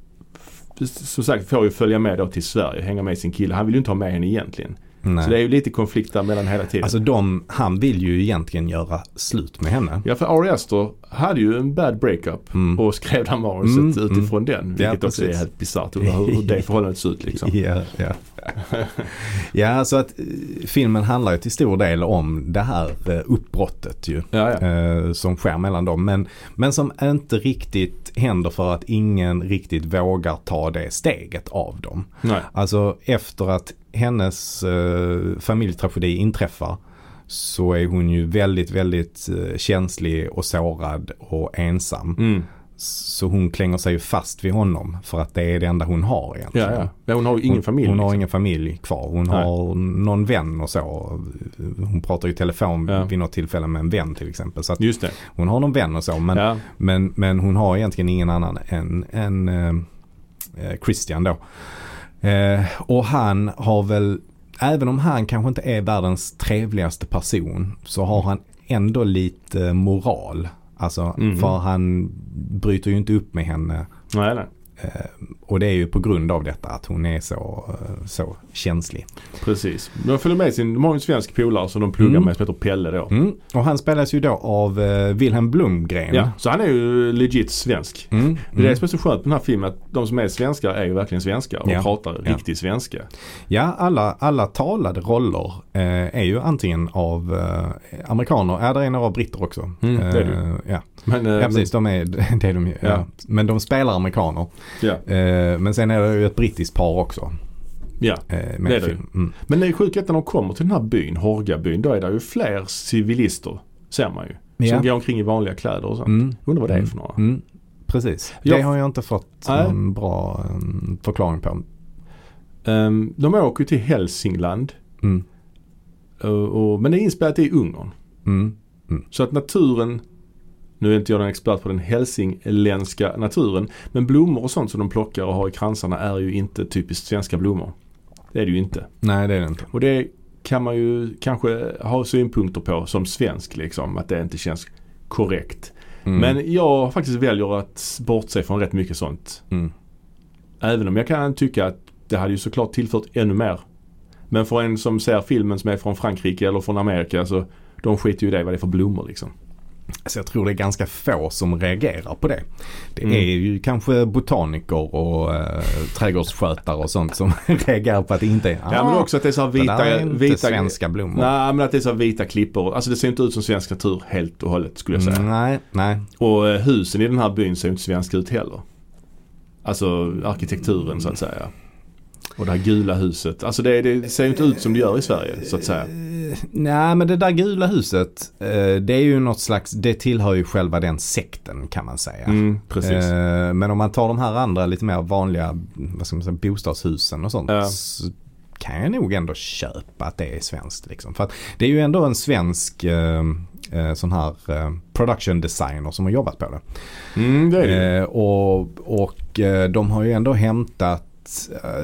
som sagt, får ju följa med då till Sverige, hänga med sin kille. Han vill ju inte ha med henne egentligen. Nej. Så det är ju lite konflikt där mellan hela tiden. Alltså de, han vill ju egentligen göra slut med henne. Ja, för Ari Aster hade ju en bad breakup Mm. och skrev här manuset Mm, utifrån den. Ja, Vilket också är helt bisarrt hur, hur det <laughs> förhållandet ser ut liksom. Ja, ja. <laughs> ja, så att eh, filmen handlar ju till stor del om det här eh, uppbrottet ju. Ja, ja. eh, som sker mellan dem. Men, men som inte riktigt händer för att ingen riktigt vågar ta det steget av dem. Nej. Alltså efter att hennes eh, familjetragedi inträffar så är hon ju väldigt, väldigt eh, känslig och sårad och ensam. Mm. Så hon klänger sig ju fast vid honom för att det är det enda hon har egentligen. Ja, ja. ja, hon har ju ingen hon, familj. Hon har liksom. ingen familj kvar. Hon Nej. har någon vän och så. Hon pratar ju telefon Ja. vid något tillfälle med en vän till exempel. Så Just det. hon har någon vän och så. Men, ja. men, men hon har egentligen ingen annan än, än eh, Christian då. Eh, och han har väl, även om han kanske inte är världens trevligaste person så har han ändå lite moral. Alltså Mhm. för han bryter ju inte upp med henne. Nej, nej. Eh, och det är ju på grund av detta att hon är så, eh, så känslig. Precis. De följer med sin, de har en svensk polare som de pluggar Mm. med som heter Pelle då. Mm. Och han spelas ju då av eh, Wilhelm Blomgren. Ja, så han är ju legit svensk. Mm. Det är det Mm. som är så skönt med den här filmen att de som är svenskar är ju verkligen svenskar och Ja. pratar Ja. riktig svenska. Ja, alla, alla talade roller eh, är ju antingen av eh, amerikaner, ja det är några britter också. Mm, det är det ju. Eh, ja. Men, eh, ja, precis, de är, det är de ju. Ja. Ja. Men de spelar amerikaner. Ja, Eh, men sen är det ju ett brittiskt par också. ja. Eh, Det är det. Mm. Men det är sjukt att när de kommer till den här byn, Hårgabyn, då är det ju fler civilister. Ser man ju. Som Ja. går omkring i vanliga kläder och sånt. Mm. Undrar vad det är Mm. för några. Mm. Precis, Ja. det har jag inte fått Nej. någon bra um, förklaring på. Ehm, de åker ju till Hälsingland. Mm. Och, och, men det är inspelat i Ungern. Mm. Så att naturen, nu är inte jag någon expert på den hälsingländska naturen, men blommor och sånt som de plockar och har i kransarna är ju inte typiskt svenska blommor. Det är det ju inte. Nej det är det inte. Och det kan man ju kanske ha synpunkter på som svensk liksom, att det inte känns korrekt. Mm. Men jag faktiskt väljer att bortse från rätt mycket sånt. Mm. Även om jag kan tycka att det hade ju såklart tillfört ännu mer. Men för en som ser filmen som är från Frankrike eller från Amerika så de skiter ju i det vad det är för blommor liksom. Så jag tror det är ganska få som reagerar på det. Det Mm. är ju kanske botaniker och eh, trädgårdsskötare och sånt som <laughs> reagerar på att det inte är Ja men också att det är så här det vita, är inte vita svenska blommor. Nej men att det är så här vita klippor. Alltså det ser inte ut som svensk natur helt och hållet skulle jag säga. Mm, nej, nej. Och eh, husen i den här byn ser inte svenska ut heller. Alltså arkitekturen så att säga. Och det här gula huset. Alltså det, det ser inte ut som det gör i Sverige så att säga. Nej men det där gula huset eh, det är ju något slags, det tillhör ju själva den sekten kan man säga. Mm, precis. Eh, men om man tar de här andra lite mer vanliga vad ska man säga, bostadshusen och sånt. Ja. Så kan jag nog ändå köpa att det är svenskt. Liksom. För att det är ju ändå en svensk eh, sån här production designer som har jobbat på det. Mm, det är det och och de har ju ändå hämtat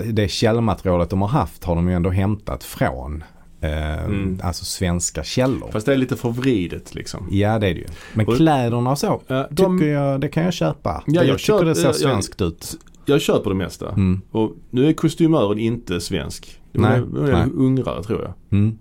det källmaterialet de har haft har de ju ändå hämtat från eh, Mm. alltså svenska källor. Fast det är lite förvridet liksom. Ja det är det ju. Men Och- kläderna och så Ja, de, tycker jag, det kan jag köpa. Ja, jag, jag tycker köp- det ser jag- jag- svenskt ut. jag köper det mesta. Mm. Och nu är kostymören inte svensk. Hon Nej, är, nej. ungrare tror jag. Mm.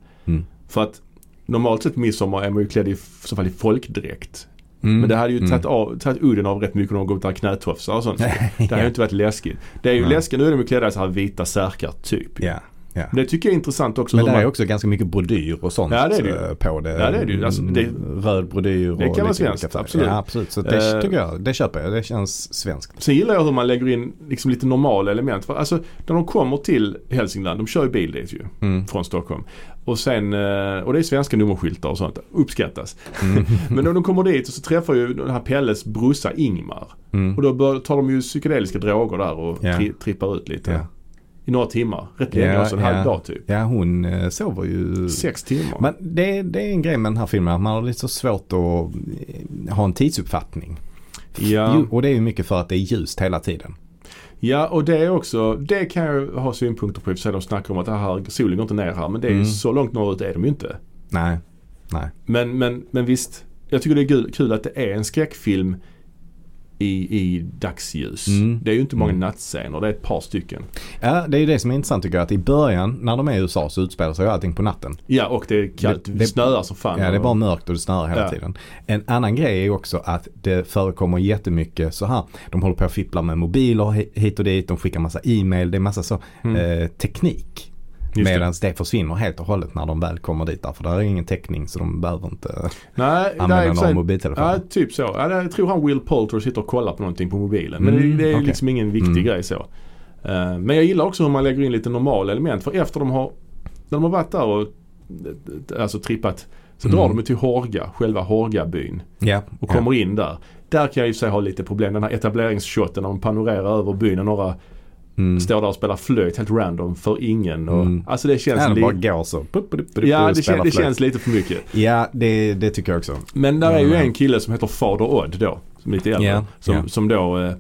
För att normalt sett midsommar är man ju klädd i, så fall i folkdräkt. Mm. Men det hade ju Mm. tagit, av, tagit udden av rätt mycket om de går ut där knätofsar och sånt. <laughs> Det hade ju inte varit läskigt. Det är ju Nej. läskigt, nu är de ju klädda i så här vita särkar typ. Ja, ja. Men det tycker jag är intressant också. Men hur där är man, också ganska mycket brodyr och sånt Ja, det det eh, på det. Ja, det är det. Alltså, det- Röd brodyr och det kan vara svenskt, absolut. Ja, absolut. Så det Eh. tycker jag, det köper jag. Det känns svenskt. Sen gillar jag hur man lägger in liksom lite normala element. För alltså när de kommer till Hälsingland, de kör ju bil dit ju. Mm. Från Stockholm. Och sen, eh, och det är svenska nummerskyltar och sånt. Uppskattas. Mm. <laughs> Men när de kommer dit så träffar ju den här Pelles brorsa Ingmar. Mm. Och då bör, tar de ju psykedeliska droger där och Ja. tri, trippar ut lite. Ja. I några timmar. Rätt länge, Ja, alltså en ja. halv dag typ. Ja hon eh, sover ju. Sex timmar. Men det, det är en grej med den här filmen att man har lite så svårt att eh, ha en tidsuppfattning. ja. Och det är ju mycket för att det är ljust hela tiden. ja, och det är också, det kan jag ha synpunkter på i och för sig. De snackar om att det här, solen går inte ner här. Men det är ju Mm. så långt norrut är de ju inte. Nej, nej. Men, men, men visst, jag tycker det är kul att det är en skräckfilm i, i dagsljus. Mm. Det är ju inte många Mm. nattscener, det är ett par stycken. Ja, det är ju det som är intressant tycker jag. Att i början när de är i USA så utspelar sig allting på natten. Ja, och det är kallt. Det- Det, snöar som fan. Ja, det är bara mörkt och det snöar hela Ja. tiden. En annan grej är ju också att det förekommer jättemycket så här. De håller på att fippla med mobiler hi- hit och dit. De skickar massa e-mail. Det är massa så Mm. eh, teknik. Det. Medan det. försvinner helt och hållet när de väl kommer dit. Där, för där är ingen täckning så de behöver inte Nej, använda någon mobiltelefon. Ja, typ så. Ja, jag tror han Will Poulter sitter och kollar på någonting på mobilen. Men Mm, det, det är okej. liksom ingen viktig Mm. grej så. Eh, men jag gillar också hur man lägger in lite normala element. För efter de har, när de har varit där och alltså trippat så Mm. drar de till Hårga, själva Hårga-byn. ja, Och kommer in där. Där kan jag i och för sig ha lite problem. Den här etableringsshoten när de panorerar över byn och några Mm. står där och spelar flöjt helt random för ingen. Och, Mm. Alltså det känns de bara lite... går så. Pup, pup, pup, Ja, det, kän, det känns lite för mycket. Ja, det, det tycker jag också. Men där är ju Mm. en kille som heter Fader Odd då. Som är lite äldre. Ja, som, ja. som då eh,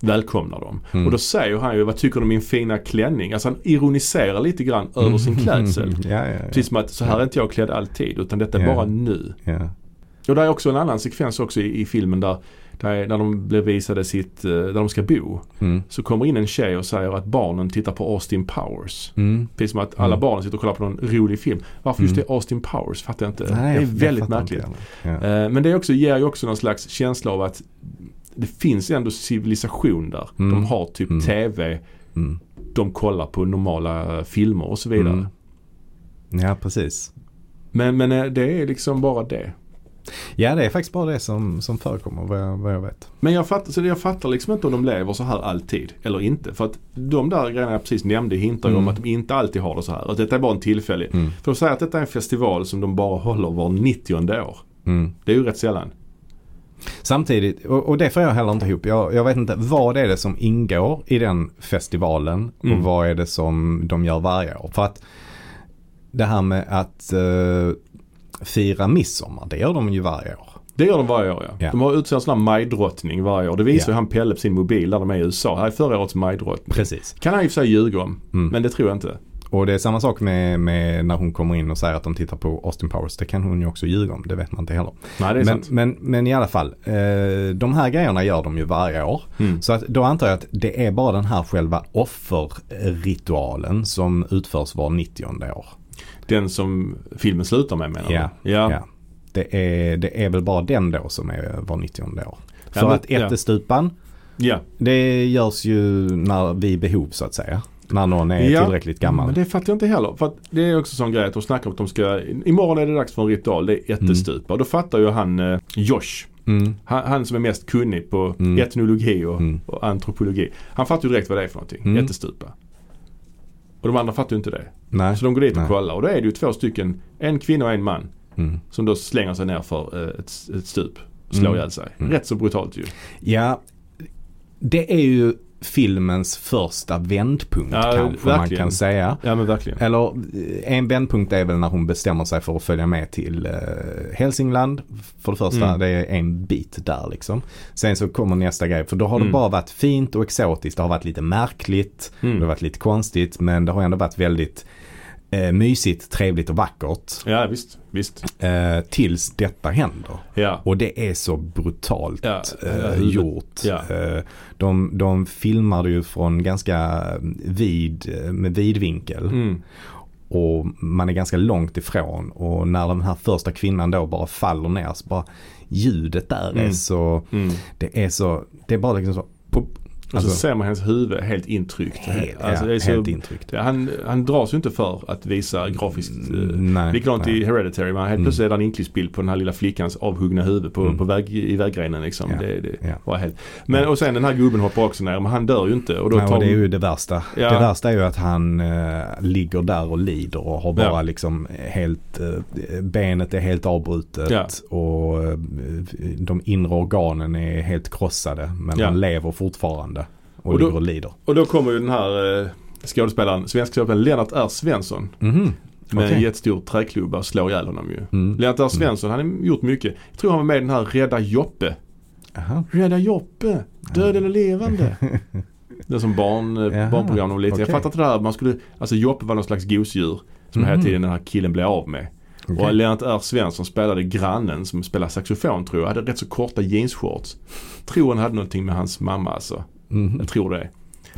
välkomnar dem. Mm. Och då säger han ju vad tycker du om min fina klänning? Alltså han ironiserar lite grann över sin klädsel. <laughs> ja, ja, ja. Precis som att så här är inte jag klädd alltid utan detta är bara nu. Och det är också en annan sekvens också i, i filmen där, där, där de blir visade sitt, eh, där de ska bo. Mm. Så kommer in en tjej och säger att barnen tittar på Austin Powers. Mm. Precis som att alla Mm. barnen sitter och kollar på någon rolig film. Varför just Mm. det är Austin Powers fattar jag inte. Nej, det är väldigt märkligt. Ja. Eh, Men det också, ger ju också någon slags känsla av att det finns ändå civilisation där. Mm. De har typ Mm. TV, de kollar på normala eh, filmer och så vidare. Ja, precis. Men, men det är liksom bara det. Ja, det är faktiskt bara det som, som förekommer vad jag, vad jag vet. Men jag fattar, så jag fattar liksom inte om de lever så här alltid eller inte. För att de där grejerna jag precis nämnde hintar Mm. om att de inte alltid har det så här. Att detta är bara en tillfällig. Mm. För att säga att detta är en festival som de bara håller var 90 år. Mm. Det är ju rätt sällan. Samtidigt, och, och det får jag heller inte ihop. Jag, jag vet inte, vad är det som ingår i den festivalen Mm. och vad är det som de gör varje år? För att det här med att eh, fira midsommar, det gör de ju varje år. Det gör de varje år ja. Ja. De har utsett en sån här majdrottning varje år. Det visar Ja. ju han Pelle på sin mobil där de är i USA. Här är förra årets majdrottning. Precis. Kan han och för sig ljuga om. Mm. Men det tror jag inte. Och det är samma sak med, med när hon kommer in och säger att de tittar på Austin Powers. Det kan hon ju också ljuga om, det vet man inte heller. Nej det är Men, sant. men, men i alla fall, eh, de här grejerna gör de ju varje år. Mm. Så att då antar jag att det är bara den här själva offerritualen som utförs var 90 år. Den som filmen slutar med menar Ja, du? Ja. ja. Det, är, det är väl bara den då som är var 90 år. För men- att ättestupan, ja. det görs ju när vid behov så att säga. När någon är Ja, tillräckligt gammal. Men det fattar jag inte heller. För det är också sån grej att de snackar om att de ska, imorgon är det dags för en ritual, det är ättestupa. Och då fattar ju han eh, Josh, Mm, han, han som är mest kunnig på Mm. etnologi och, Mm. och antropologi. Han fattar ju direkt vad det är för någonting, Mm. ättestupa. Och de andra fattar ju inte det. nej. Så de går dit och Nej. kollar och då är det ju två stycken, en kvinna och en man. Mm. Som då slänger sig ner för eh, ett, ett stup. Slår Mm. ihjäl sig. Mm. Rätt så brutalt ju. Ja, det är ju filmens första vändpunkt Ja, kanske man verkligen. kan säga. Ja men verkligen. Eller eh, en vändpunkt är väl när hon bestämmer sig för att följa med till eh, Hälsingland. För det första, Mm. det är en bit där liksom. Sen så kommer nästa grej, för då har Mm. det bara varit fint och exotiskt. Det har varit lite märkligt, det har Mm. varit lite konstigt, men det har ändå varit väldigt eh, mysigt, trevligt och vackert. Ja visst, visst. Eh, tills detta händer. Ja. Och det är så brutalt Ja, eh, gjort. Ja. Eh, de, de filmar ju från ganska vid, eh, med vidvinkel. Mm. Och man är ganska långt ifrån. Och när den här första kvinnan då bara faller ner så bara ljudet där är Mm. så, Mm. det är så, det är bara liksom så, pop, Och Alltså- så ser man hennes huvud helt intryckt. helt, Alltså, ja, så, helt intryckt. Han, han dras ju inte för att visa grafiskt. eh, Nej, Likadant nej. i Hereditary. Man helt Mm. plötsligt är det en inklippsbild på den här lilla flickans avhuggna huvud på, Mm. på väg, i väggrenen liksom. Ja, Det, det ja. var helt. Men och sen den här gubben hoppar också ner. Men han dör ju inte. Och då Nej, tar och det är ju det värsta. Ja. Det värsta är ju att han eh, ligger där och lider och har bara liksom helt, eh, benet är helt avbrutet och eh, de inre organen är helt krossade men han lever fortfarande och, Och då- ligger och lider. Och då kommer ju den här eh, skådespelaren, svenska skådespelaren Lennart R Svensson. Mhm. Med Okej. en jättestor träklubba och slår ihjäl honom ju. Mm. Lennart R Svensson, han har gjort mycket. Jag tror han var med i den här Rädda Joppe. Jaha. Rädda Joppe, död eller levande. <laughs> Det är som barn, eh, barnprogram man var liten. Jag fattar inte det här. Man skulle, alltså Joppe var någon slags gosedjur. Som hela Mhm. tiden den här killen blev av med. Okej. Och Lennart R Svensson spelade grannen som spelade saxofon tror jag. Hade rätt så korta jeansshorts. Tror han hade någonting med hans mamma alltså. Mhm. Jag tror det.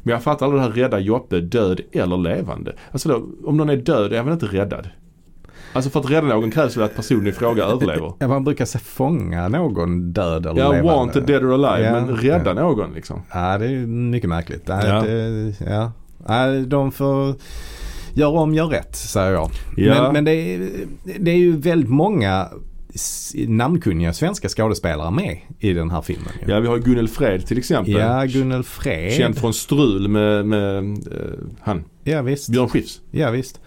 Men jag fattar aldrig det här rädda Joppe, död eller levande. Alltså då, om någon är död är han väl inte räddad? Alltså för att rädda någon krävs väl att personen i fråga överlever. <laughs> Ja, man brukar säga fånga någon död eller Ja, levande. wanted, dead or alive. Ja, men rädda ja. någon liksom. Ja, det är mycket märkligt. Nej, Ja. Det, ja. Nej, de får göra om, gör rätt, säger jag. Ja. Men, men det, är, det är ju väldigt många namnkunniga svenska skådespelare med i den här filmen. Ja, vi har Gunnel Fred till exempel. Ja, Gunnel Fred. Känd från Strul med, med eh, han, Ja, visst. Björn Skifs. Ja, visst.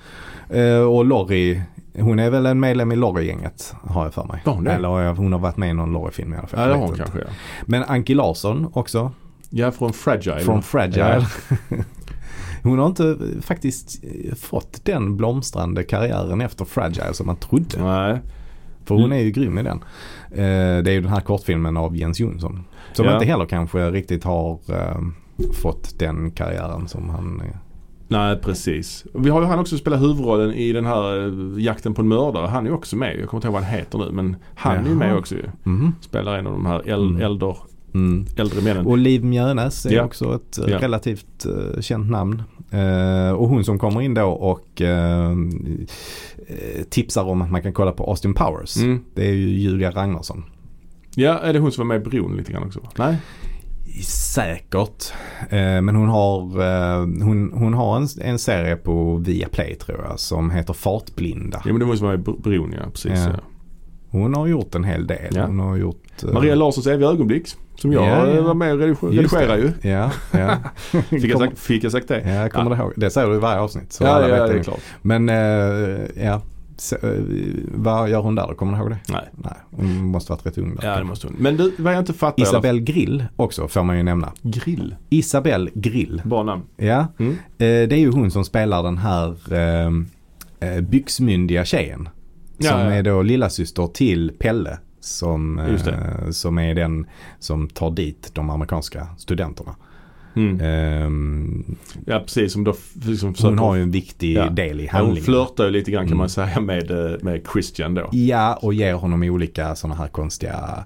Eh, och Lorry, hon är väl en medlem i Lorry-gänget har jag för mig. Var hon? Eller ja, hon har varit med i någon Lorry-film i alla fall. Ja, det har hon kanske ja. Men Anki Larsson också. Ja, från Fragile. Från Fragile. Ja. <laughs> Hon har inte faktiskt fått den blomstrande karriären efter Fragile som man trodde. Nej. För hon är ju grym i den. Eh, Det är ju den här kortfilmen av Jens Jonsson. Som Ja. inte heller kanske riktigt har eh, fått den karriären som han... Nej, precis. Vi har ju han också som spelar huvudrollen i den här eh, Jakten på en mördare. Han är ju också med. Jag kommer inte ihåg vad han heter nu men han är ju Jaha. med också ju. Mhm. Spelar en av de här äl- Mm. äldre, Mm. äldre männen. Och Liv Mjönes är Ja. också ett Ja. relativt eh, känt namn. Eh, och hon som kommer in då och eh, tipsar om att man kan kolla på Austin Powers. Mm. Det är ju Julia Ragnarsson. Ja, är det hon som var med i Bron lite grann också? Nej? Säkert. Eh, men hon har, eh, hon, hon har en, en serie på Viaplay tror jag som heter Fartblinda. Ja men det var hon som var i Bron ja, precis. Ja. Hon har gjort en hel del. Ja. Hon har gjort... eh, Maria Larssons eviga ögonblick. Som jag Ja, ja. eh, var med och redigerade ju. Ja, ja. <laughs> Fick jag, sagt, fick jag sagt det? Ja, kommer du ihåg? Det säger du i varje avsnitt. Så ja, ja, vet det är klart. Men eh, ja, så, eh, vad gör hon där då? Kommer du ihåg det? Nej. Nej, hon måste varit rätt ung där. Ja det måste hon. Men du, vad jag inte fattar Isabelle Grill också får man ju nämna. Grill. Isabelle Grill. Bra namn. Ja, Mm. eh, det är ju hon som spelar den här eh, eh, byxmyndiga tjejen. Ja, som ja. är då lilla syster till Pelle. Som, eh, som är den som tar dit de amerikanska studenterna. Mm. Ehm, Ja precis som då liksom hon har ju en viktig Ja. del i ja, hon handlingen. flörtar ju lite grann kan Mm. man säga med, eh, med Christian då. Ja, och ger honom olika sådana här konstiga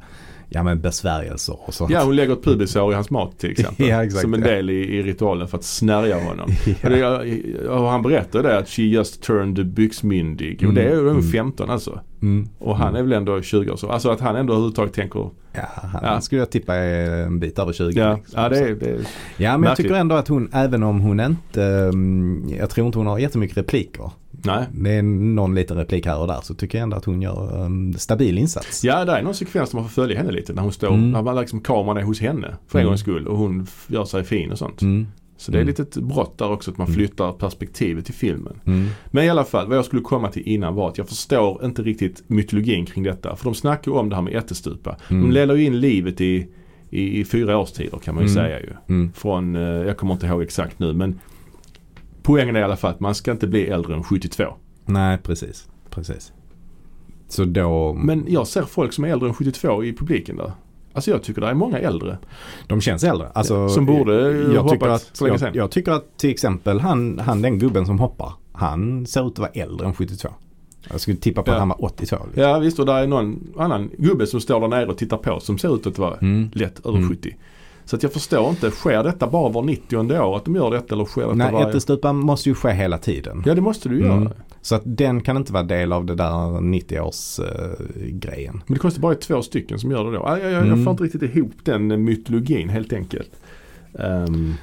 ja, men besvärjelser och sånt. Ja hon lägger ett pubisår i hans mat till <laughs> exempel. Ja, exakt, som en ja. del i, i ritualen för att snärja honom. <laughs> Ja. Det, och han berättar det att she just turned byxmyndig. Och det är ju Mm. mm. 15 alltså. Mm. Och han är väl ändå 20 år så. Alltså att han ändå överhuvudtaget tänker. Ja, han Ja. skulle jag tippa är en bit över 20. Ja, liksom. ja det, är, det är ja men jag märkligt. tycker ändå att hon, även om hon inte, mm, jag tror inte hon har jättemycket repliker. Nej. Det är någon liten replik här och där så tycker jag ändå att hon gör en stabil insats. Ja det är någon sekvens där man får följa henne lite när hon står, Mm. när man liksom kameran är hos henne för en Mm. gångs skull och hon gör sig fin och sånt. Mm. Så det är Mm. lite ett brott där också att man Mm. flyttar perspektivet till filmen. Mm. Men i alla fall, vad jag skulle komma till innan var att jag förstår inte riktigt mytologin kring detta. För de snackar ju om det här med ättestupa. Mm. De leder ju in livet i, i, i fyra årstider kan man ju Mm. säga ju. Mm. Från, eh, jag kommer inte ihåg exakt nu men poängen är i alla fall att man ska inte bli äldre än 72. Nej, precis. precis. Så då, Men jag ser folk som är äldre än 72 i publiken där. Alltså jag tycker det är många äldre. de känns äldre. Alltså, Som borde jag tycker, hoppat att, för länge jag, sedan. jag tycker att till exempel han, han den gubben som hoppar, han ser ut att vara äldre än 72. Jag skulle tippa på Ja. att han var 82. Liksom. Ja visst och där är någon annan gubbe som står där nere och tittar på som ser ut att vara Mm. lätt över Mm. 70. Så att jag förstår inte, sker detta bara var 90 år att de gör detta eller sker detta Nej, varje... ättestupan måste ju ske hela tiden. Ja det måste du göra. Mm. Så att den kan inte vara del av det där 90-års eh, grejen. Men det kostar bara två stycken som gör det då. Jag, jag, jag Mm. får inte riktigt ihop den eh, mytologin helt enkelt.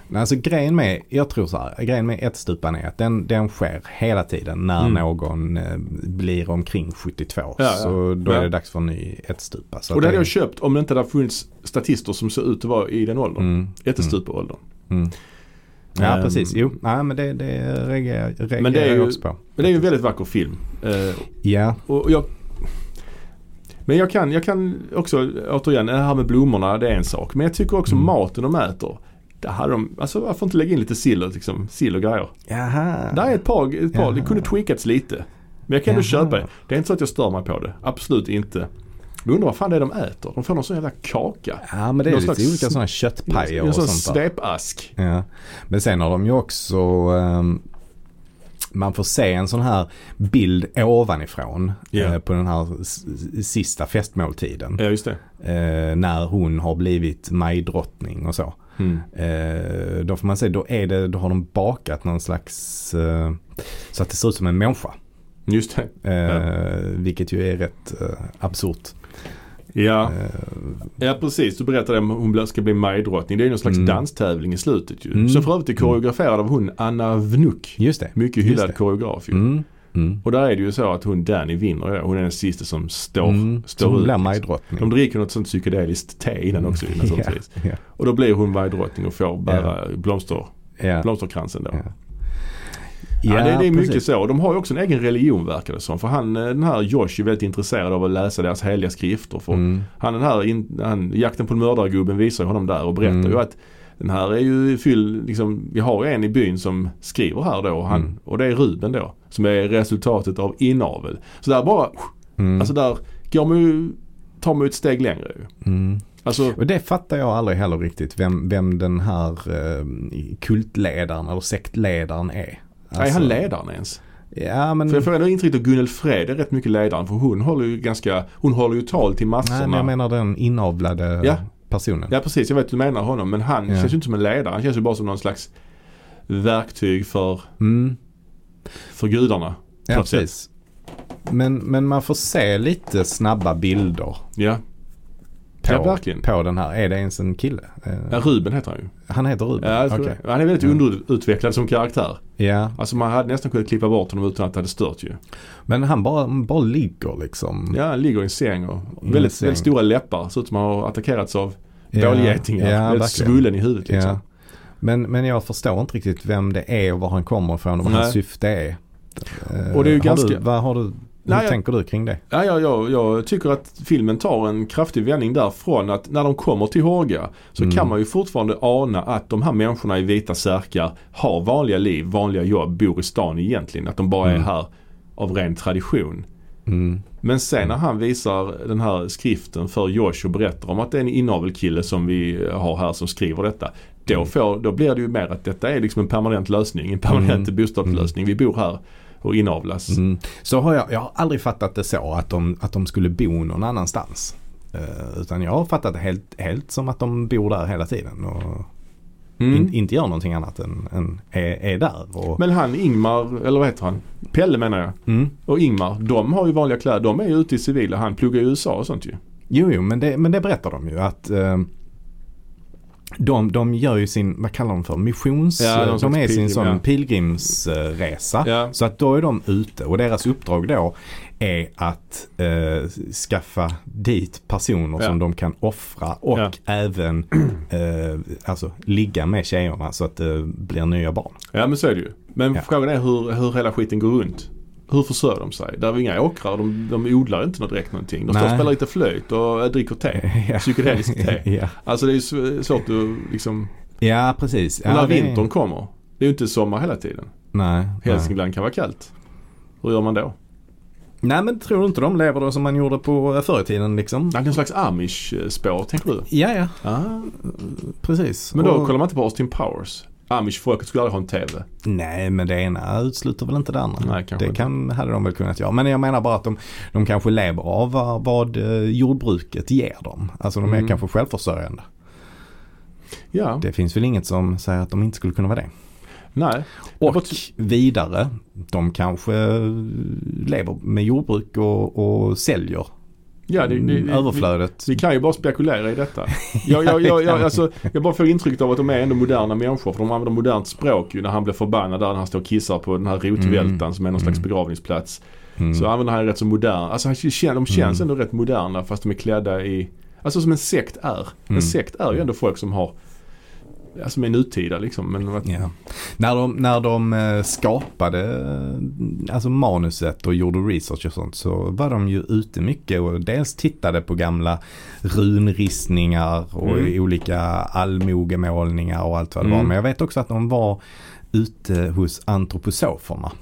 Nej, alltså grejen med, jag tror så här, grejen med ättestupan är att den, den sker hela tiden när Mm. någon eh, blir omkring 72. Ja, ja. Så då Ja. är det dags för en ny ättestupa. Och det hade jag köpt om det inte hade funnits statister som ser ut att vara i den åldern. mm, Ättestupa-åldern. mm. Ja, Ehm, precis. Jo, nej, men det, det reagerar, reagerar Men det är jag ju- också på. Men det är ju en väldigt vacker film. Eh, Ja, och jag, men jag kan, jag kan också, återigen, det här med blommorna det är en sak. Men jag tycker också Mm. maten de äter Där hade de, alltså varför inte lägga in lite sill och, liksom, sill och grejer. Jaha. Där är ett par, ett par det kunde tweakats lite. Men jag kan ändå köpa det. Det är inte så att jag stör mig på det. Absolut inte. Jag undrar vad fan det är de äter. De får någon sån jävla kaka. Ja men det är Någon lite olika sådana köttpajer och sån sånt där. svepask. Ja. Men sen har de ju också ehm, man får se en sån här bild ovanifrån Ja. eh, på den här sista festmåltiden. Ja just det. Eh, när hon har blivit majdrottning och så. Mm. Eh, då får man se, då, är det, då har de bakat någon slags eh, så att det ser ut som en människa. Just det. Eh, Vilket ju är rätt absurt. Ja. Ja precis. Du berättade om hon ska bli majdrottning. Det är ju någon slags Mm. danstävling i slutet ju. Mm. Som för övrigt är koreograferad av hon Anna Vnuk. just det. Mycket hyllad koreograf ju. Mm. Mm. Och där är det ju så att hon Danny vinner. Hon är den sista som står, Mm. Står hon ut. blir majdrottning. De dricker något sånt psykedeliskt te innan också ju, naturligtvis. <laughs> Ja, Och då blir hon majdrottning och får bära blomster, ja. blomsterkransen då. Ja. Ja, det, det är mycket precis. så. Och de har ju också en egen religion verkar det som. För han, eh, den här Josh är väldigt intresserad av att läsa deras heliga skrifter. För Mm. han den här, in, han, jakten på mördargubben visar ju honom där och berättar Mm. ju att den här är ju fylld, liksom, vi har en i byn som skriver här då och, han, Mm. och det är Ruben då. Som är resultatet av inavel. Så där bara, Mm. alltså där går man ju, tar man ju ett steg längre ju. Mm. Alltså, Och det fattar jag aldrig heller riktigt vem, vem den här eh, kultledaren eller sektledaren är. är Alltså- han ledaren ens? Ja men, För jag får ändå intrycket att Gunnel Fred är rätt mycket ledaren för hon håller ju ganska, hon håller ju tal till massorna. nej, men jag menar den inavlade Ja. Personen. Ja precis, jag vet att du menar honom men han Ja. känns ju inte som en ledare. Han känns ju bara som någon slags verktyg för, Mm. för gudarna. Ja sätt. precis. Men, men man får se lite snabba bilder Ja. På, Ja, verkligen. på den här. Är det ens en kille? Eh, ja, Ruben heter han ju. Han heter Ruben? Ja, jag tror det. Han är väldigt Ja. underutvecklad som karaktär. Ja, Alltså man hade nästan kunnat klippa bort honom utan att det hade stört ju. men han bara, bara ligger liksom. Ja, han ligger i en säng och en väldigt, säng. väldigt stora läppar. Ser ut som han har attackerats av Ja, bålgetingar. ja, väldigt verkligen. svullen i huvudet liksom. Ja. Men, men jag förstår inte riktigt vem det är och var han kommer ifrån och vad Nej. hans syfte är. Eh, Och det är ju har ganska- Du, vad har du, Nej, jag- tänker du kring det? Ja, ja, ja, jag tycker att filmen tar en kraftig vändning därifrån att när de kommer till Håga så Mm. kan man ju fortfarande ana att de här människorna i vita särkar har vanliga liv, vanliga jobb, bor i stan egentligen. Att de bara är Mm. här av ren tradition. Mm. Men sen när han visar den här skriften för Josh och berättar om att det är en inavelkille som vi har här som skriver detta. Då, Mm. får, då blir det ju mer att detta är liksom en permanent lösning, en permanent Mm. bostadslösning. Vi bor här och inavlas. Mm. Så har jag, jag har aldrig fattat det så att de, att de skulle bo någon annanstans. Eh, utan jag har fattat det helt, helt som att de bor där hela tiden och Mm. in, inte gör någonting annat än, än är, är där. Och, Men han Ingmar, eller vad heter han? Pelle menar jag. mm. Och Ingmar, de har ju vanliga kläder. De är ju ute i civila. Han pluggar i USA och sånt ju. Jo, jo, men det, men det berättar de ju att eh, de, de gör ju sin, vad kallar de för, missions... Ja, de är sin sån ja. pilgrimsresa. Ja. Så att då är de ute och deras uppdrag då är att eh, skaffa dit personer som de kan offra och även eh, alltså, ligga med tjejerna så att det blir nya barn. Ja men så är det ju. Men frågan är hur, hur hela skiten går runt. Hur försörjer de sig? Där är inga åkrar. De, de odlar inte något direkt någonting. De står och spelar lite flöjt och äh, dricker te. <laughs> Ja. Psykedeliskt te. <laughs> ja. Alltså det är sv- svårt att liksom. ja, precis. Ja, när vintern kommer. Det är ju inte sommar hela tiden. Nej, nej. Hälsingland kan vara kallt. Hur gör man då? nej, men tror du inte de lever då som man gjorde på eh, förr i tiden liksom? Någon slags amish-spår tänker du? Ja, ja, Ah. precis. Men då Och- kollar man inte på Austin Powers. Amish-folket skulle aldrig ha en TV. Nej, men det ena utesluter väl inte det andra. Nej, det inte. kan, hade de väl kunnat göra. Men jag menar bara att de, de kanske lever av vad, vad eh, jordbruket ger dem. Alltså de är Mm. kanske självförsörjande. Ja, Det finns väl inget som säger att de inte skulle kunna vara det. nej. Och vidare, de kanske lever med jordbruk och, och säljer Ja, det, det, mm, det, överflödet. Vi kan ju bara spekulera i detta. <laughs> Jag, jag, jag, jag, alltså, jag bara får intrycket av att de är ändå moderna människor. För de använder modernt språk ju när han blir förbannad där när han står och kissar på den här rotvältan Mm. som är någon slags Mm. begravningsplats. Mm. Så använder han rätt så modern. Alltså de känns Mm. ändå rätt moderna fast de är klädda i, alltså som en sekt är. Mm. En sekt är ju ändå folk som har ja, som är nutida liksom. Men Ja. När de, när de eh, skapade alltså manuset och gjorde research och sånt så var de ju ute mycket och dels tittade på gamla runristningar och Mm. olika allmogemålningar och allt vad det var. Mm. Men jag vet också att de var ute hos antroposoferna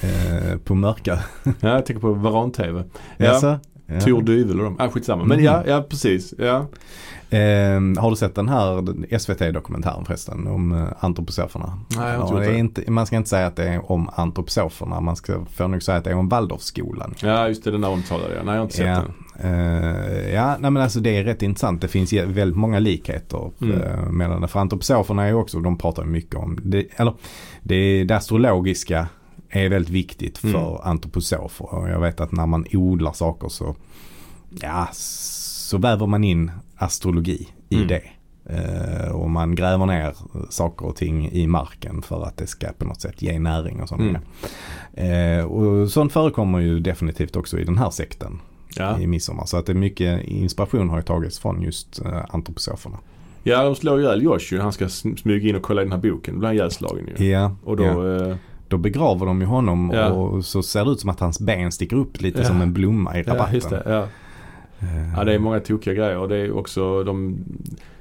eh, på mörka. ja, jag tänker på Varan-TV. Ja, Jaså? Ja. Tor Dyvel och de. Ah, skitsamma. Men Mm. ja, ja precis. Ja. Eh, har du sett den här SVT-dokumentären förresten om eh, antroposoferna? Nej, jag har inte Ja, inte, man ska inte säga att det är om antroposoferna. Man ska får nog säga att det är om Waldorfskolan. ja, just det. Den där omtalade jag. Nej, jag har inte sett Ja, den. eh, ja nej, men alltså det är rätt intressant. Det finns väldigt många likheter Mm. eh, mellan det. För antroposoferna är ju också, de pratar mycket om, det, eller det, det astrologiska är väldigt viktigt för Mm. antroposofer. Och jag vet att när man odlar saker så, ja, så väver man in astrologi i Mm. det. Eh, och man gräver ner saker och ting i marken för att det ska på något sätt ge näring och sånt. Mm. Eh, och sånt förekommer ju definitivt också i den här sekten Ja. i midsommar. Så att det är mycket inspiration har ju tagits från just uh, antroposoferna. ja, de slår ihjäl Josh ju. Han ska sm- smyga in och kolla i den här boken. Då blir han ihjälslagen ju. Ja, Och då, ja. Då begraver de ju honom Ja. och så ser det ut som att hans ben sticker upp lite Ja. som en blomma i ja, rabatten. just det. Ja. Eh, ja, det är många tokiga grejer. Och det är också de,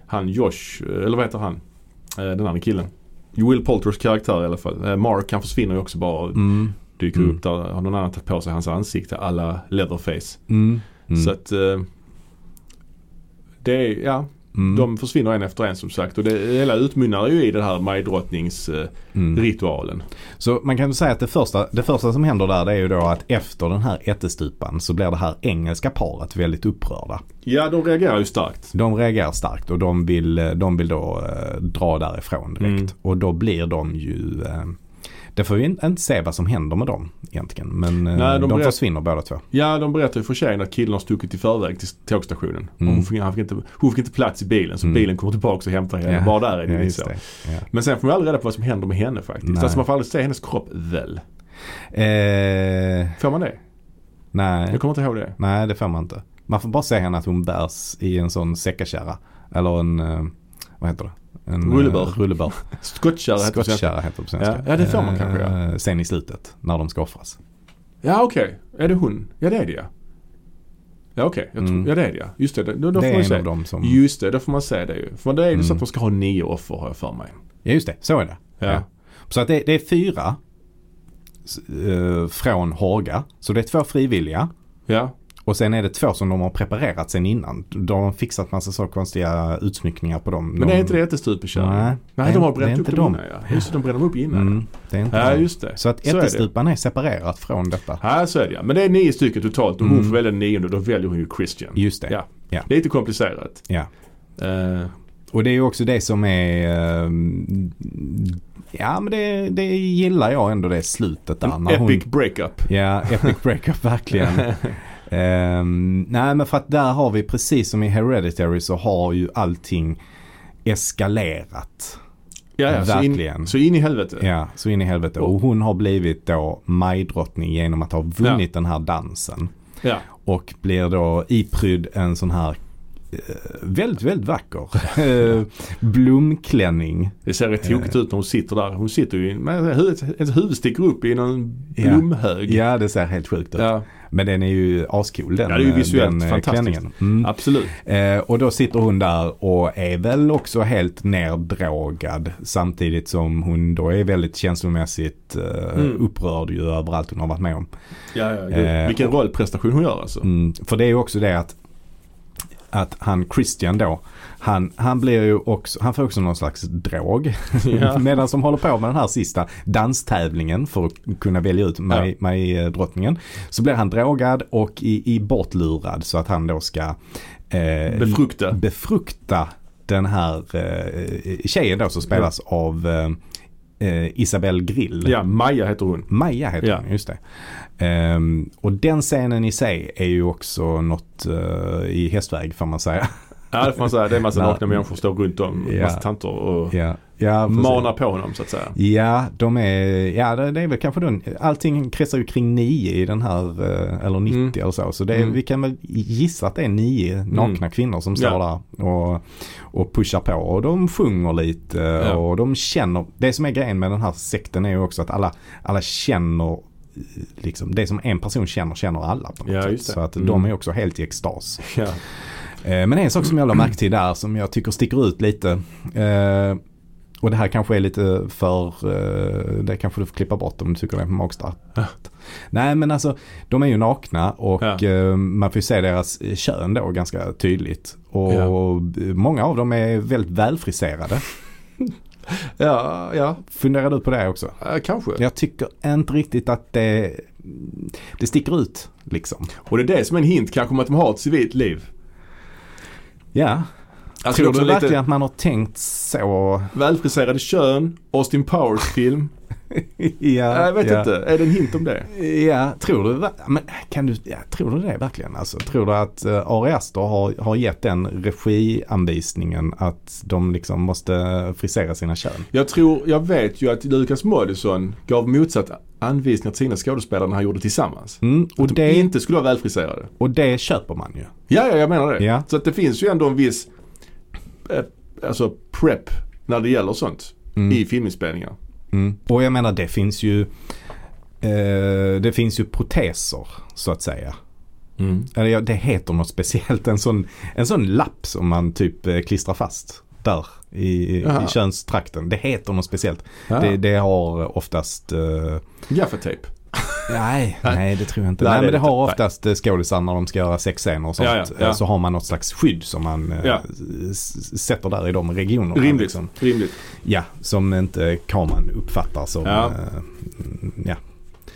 han Josh, eller vad heter han? Eh, Den andra killen. Will Poulters karaktär i alla fall. Eh, Mark han försvinner ju också bara. Mm, Dyker Mm. upp där. Har någon annan tagit på sig hans ansikte alla Leatherface. mm, mm, Så att det är, ja, mm, de försvinner en efter en som sagt. Och det hela utmynnar ju i den här majdrottningsritualen. mm. Så man kan säga att det första, det första som händer där det är ju då att efter den här ättestupan så blir det här engelska paret väldigt upprörda. Ja, de reagerar ju starkt. De reagerar starkt och de vill, de vill då eh, dra därifrån direkt. Mm. Och då blir de ju, eh, det får vi in- inte se vad som händer med dem egentligen. Men eh, Nej, de de, försvinner båda två. Ja, de berättar ju för tjejen att killen har stuckit i förväg till tågstationen. Mm. Hon, fick, han fick inte, hon fick inte plats i bilen så Mm. bilen kommer tillbaka och hämtar henne. Ja. Bara där är det Ja, så. det. Ja. Men sen får man aldrig reda på vad som händer med henne faktiskt. Nej. Alltså man får aldrig se hennes kropp väl? Eh, Får man det? nej, Jag kommer inte ihåg det. nej, det får man inte. Man får bara se henne att hon bärs i en sån säckakärra. Eller en, eh, vad heter det? En, Rullebör. eh, rullebör. Skottkärra <laughs> heter. Skottkärra heter det på svenska. Ja, ja, det får man kanske, Eh, Sen i slutet, när de ska offras. Ja okej, är det hon? Ja det är det ja. Ja okej, tror- Mm. ja det är det ja. Just det, då, då det får man se. av som... Just det, då får man se det ju. För det är ju så Mm. att de ska ha nio offer har jag för mig. Ja, just det. Så är det. Ja. Så att det, det är fyra eh, från Hårga. Så det är två frivilliga. Ja. Och sen är det två som de har preparerat sen innan. De har fixat massa så konstiga utsmyckningar på dem. Men de, det är inte det ättestupekören? Nej, Nej, de har bränt upp dem innan ja. Just det, de bränner upp innan. Mm, det är inte Ja dem. just det. Så att Så är ättestupan är separerat från detta. Ja så är det ja. Men det är nio stycken totalt och hon Mm. får välja den nionde och då väljer hon ju Christian. Just det. Ja. Ja. Lite komplicerat. Ja. Eh, Och det är ju också det som är ehm, Ja men det, det gillar jag ändå det slutet där. en när hon- epic breakup. Ja, epic breakup verkligen. <laughs> Ehm, nej men för att där har vi precis som i Hereditary så har ju allting eskalerat. Ja, ja, så, in, Verkligen. så in i helvete. Ja, så in i helvete. Och hon har blivit då majdrottning genom att ha vunnit den här dansen. Ja. Och blir då iprydd en sån här väldigt, väldigt vacker eh, blomklänning. Det ser rätt tokigt ut när hon sitter där. Hon sitter ju med ett huvud sticker upp i någon Ja. blomhög. Ja, det ser helt sjukt ut. Ja, Men den är ju ascool den, Ja, det är ju eh, visuellt den eh, fantastiskt. klänningen. Mm. absolut. Eh, och då sitter hon där och är väl också helt neddrogad samtidigt som hon då är väldigt känslomässigt eh, Mm. upprörd ju över allt hon har varit med om. Ja, ja, Eh, Vilken rollprestation hon gör alltså. Mm, för det är ju också det att, att han Christian då, han, han blir ju också, han får också någon slags drog. Ja. <laughs> Medan de håller på med den här sista danstävlingen för att kunna välja ut mig, mig eh, drottningen. Så blir han drogad och i, i bortlurad så att han då ska eh, Befrukta. befrukta den här eh, tjejen då som spelas av eh, eh, Isabelle Grill. Ja, Maja heter hon. Maja heter Ja. hon, just det. Ehm, och den scenen i sig är ju också något eh, i hästväg får man säga. Ja, det får man säga. Det är en massa <laughs> nakna människor som står runt om. Ja. Massa tanter och ja. Ja, manar på honom så att säga. Ja, de är, ja det, är väl kanske den, allting kretsar ju kring nio i den här, eh, eller 90 Mm. eller så. Så det är, Mm. vi kan väl gissa att det är nio nakna kvinnor som står Ja. där och, och pushar på. Och de sjunger lite Ja. och de känner, det som är grejen med den här sekten är ju också att alla, alla känner eh, Liksom, det som en person känner, känner alla på något Ja, sätt. Så att Mm. de är också helt i extas. Ja. Eh, Men en sak som jag la märke till där som jag tycker sticker ut lite. Och det här kanske är lite för, eh, det kanske du får klippa bort om du tycker det är magstarkt. Ja. Nej men alltså de är ju nakna och Ja. eh, man får ju se deras kön då ganska tydligt. Och Ja. många av dem är väldigt välfriserade. <laughs> Ja, ja, Funderar du på det också? eh, kanske. Jag tycker inte riktigt att det, det sticker ut liksom. Och det är det som är en hint kanske om att de har ett civilt liv. Ja, Alltså tror du lite verkligen att man har tänkt så? välfriserade kön, Austin Powers film. <laughs> ja, jag vet ja. inte, är det en hint om det? Ja, tror du, men kan du, ja, tror du det verkligen? Alltså, tror du att uh, Ari Aster har, har gett den regianvisningen att de liksom måste frisera sina kön? Jag tror, jag vet ju att Lukas Moodysson gav motsatt anvisningar till sina skådespelare när han gjorde tillsammans. Mm, och, Att de det, inte skulle vara välfriserade. och det köper man ju. Ja, ja, jag menar det. Ja. Så att det finns ju ändå en viss alltså prep när det gäller sånt Mm. i filminspelningar. Mm. Och jag menar det finns ju eh, det finns ju proteser så att säga. Eller ja, det heter något speciellt. En sån, en sån lapp som man typ eh, klistrar fast där i, i könstrakten. Det heter något speciellt. Det, det har oftast eh, Gaffatejp. <laughs> Nej, nej det tror jag inte. Nej, Nej, men det har oftast eh, skådisar när de ska göra sexscener och sånt. Ja, ja, ja. eh, Så har man något slags skydd som man eh, sätter där i de regionerna. Rimligt. Liksom. Rimligt. Ja, som inte kameran uppfattar som, Ja. ja.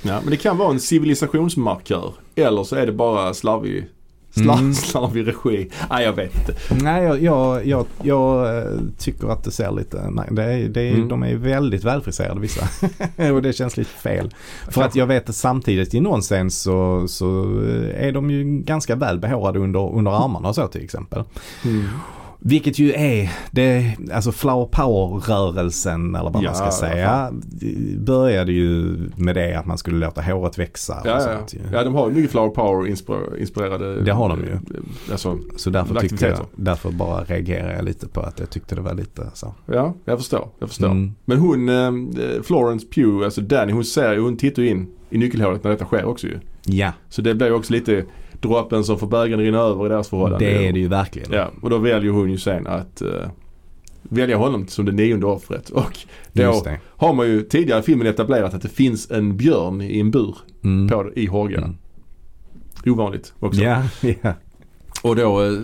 Ja, men det kan vara en civilisationsmarkör. Eller så är det bara slarvig, slar, Mm. <laughs> slarvig regi. Nej, jag vet inte. Nej, jag, jag, jag, jag eh, tycker att det ser lite, nej, det är, det är, Mm. de är väldigt välfriserade vissa. <laughs> och det känns lite fel. För att jag vet att samtidigt i någon scen så, så eh, är de ju ganska väl behårade under, under armarna och så till exempel. Mm. Vilket ju är, det, alltså flower power-rörelsen eller vad Ja, man ska säga. Började ju med det att man skulle låta håret växa Ja, ja. sånt ju. ja, de har ju mycket Flower Power inspir- inspirerade. Det har de ju. Alltså, Så därför tyckte jag, därför bara reagerade jag lite på att jag tyckte det var lite så. ja, jag förstår. Jag förstår. Mm. Men hon, eh, Florence Pugh, alltså Danny, hon ser ju, hon tittar ju in i nyckelhålet när detta sker också ju. Ja, Så det blir ju också lite droppen som får bägaren rinna över i deras förhållande. det är det ju verkligen. Ja, och då väljer hon ju sen att uh, välja honom som det nionde offret. Och då har man ju tidigare i filmen etablerat att det finns en björn i en bur Mm. på, i Hårga. Mm. Ovanligt också. Ja, <laughs> ja. Och då, eh,